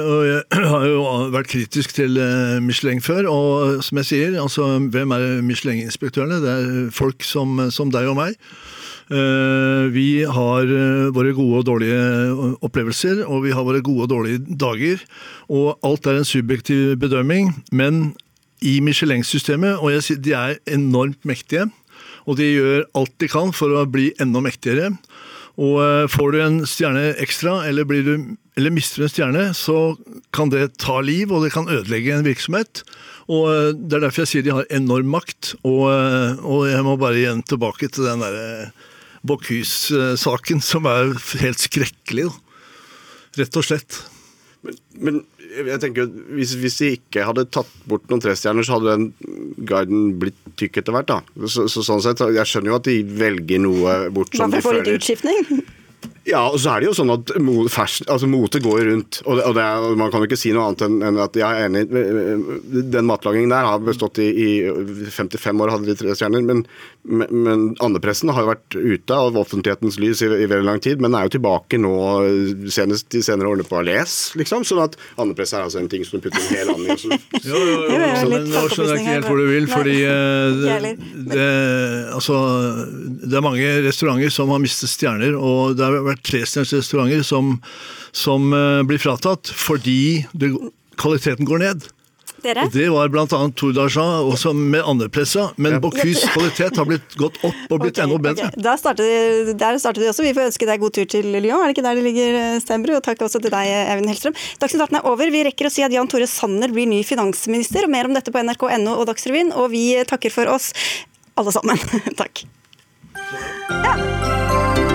Og jeg har jo vært kritisk til Michelin før. Og som jeg sier, altså, hvem er Michelin-inspektørene? Det er folk som, som deg og meg. Eh, vi har eh, våre gode og dårlige opplevelser, og vi har våre gode og dårlige dager. Og alt er en subjektiv bedømming, men i Michelin-systemet, og jeg sier de er enormt mektige, og de gjør alt de kan for å bli enda mektigere. Og eh, får du en stjerne ekstra, eller, du, eller, mister en stjerne, så kan det ta liv, og det kan ødelegge en virksomhet. Og Det er derfor jeg sier de har enorm makt. Og, og jeg må bare igjen tilbake til den derre Bocuse-saken, som er helt skrekkelig. Rett og slett. Men, men jeg tenker hvis, hvis, de ikke hadde tatt bort noen trestjerner, så hadde den guiden blitt tykk etter hvert. da. Så, så, sånn sett, Jeg skjønner jo at de velger noe bort som de føler Hvorfor får litt utskiftning? Ja, og så er det jo sånn at altså, motet går rundt. og, det, og det er, Man kan jo ikke si noe annet enn, enn at jeg er enig. Den matlagingen der har bestått i, i 55 år, hadde de tre stjerner. Men, men andepressen har jo vært ute av offentlighetens lys i, i, veldig lang tid, men er jo tilbake nå senest de senere årene på Ales, liksom. sånn at andepress er altså en ting som du putter en hel and i. Jo, jo, jo, men nå skjønner jeg ikke helt hvor du vil, fordi eh, det, det, altså, det er mange restauranter som har mistet stjerner, og det har vært vært trestjerners restauranter som, som uh, blir fratatt fordi det, kvaliteten går ned. Dere? Og Det var bl.a. Tour d'Argent, også med andrepressa. Men Bocuse kvalitet har blitt gått opp og blitt enda bedre. Okay. Da startet, der startet vi også. Vi får ønske deg god tur til Lyon. Er det ikke der det ligger, Stenbru? Og takk også til deg, Eivind Hellstrøm. Dagsnytt 18 er over. Vi rekker å si at Jan Tore Sanner blir ny finansminister. og Mer om dette på nrk.no og Dagsrevyen. Og vi takker for oss, alle sammen. takk. Ja.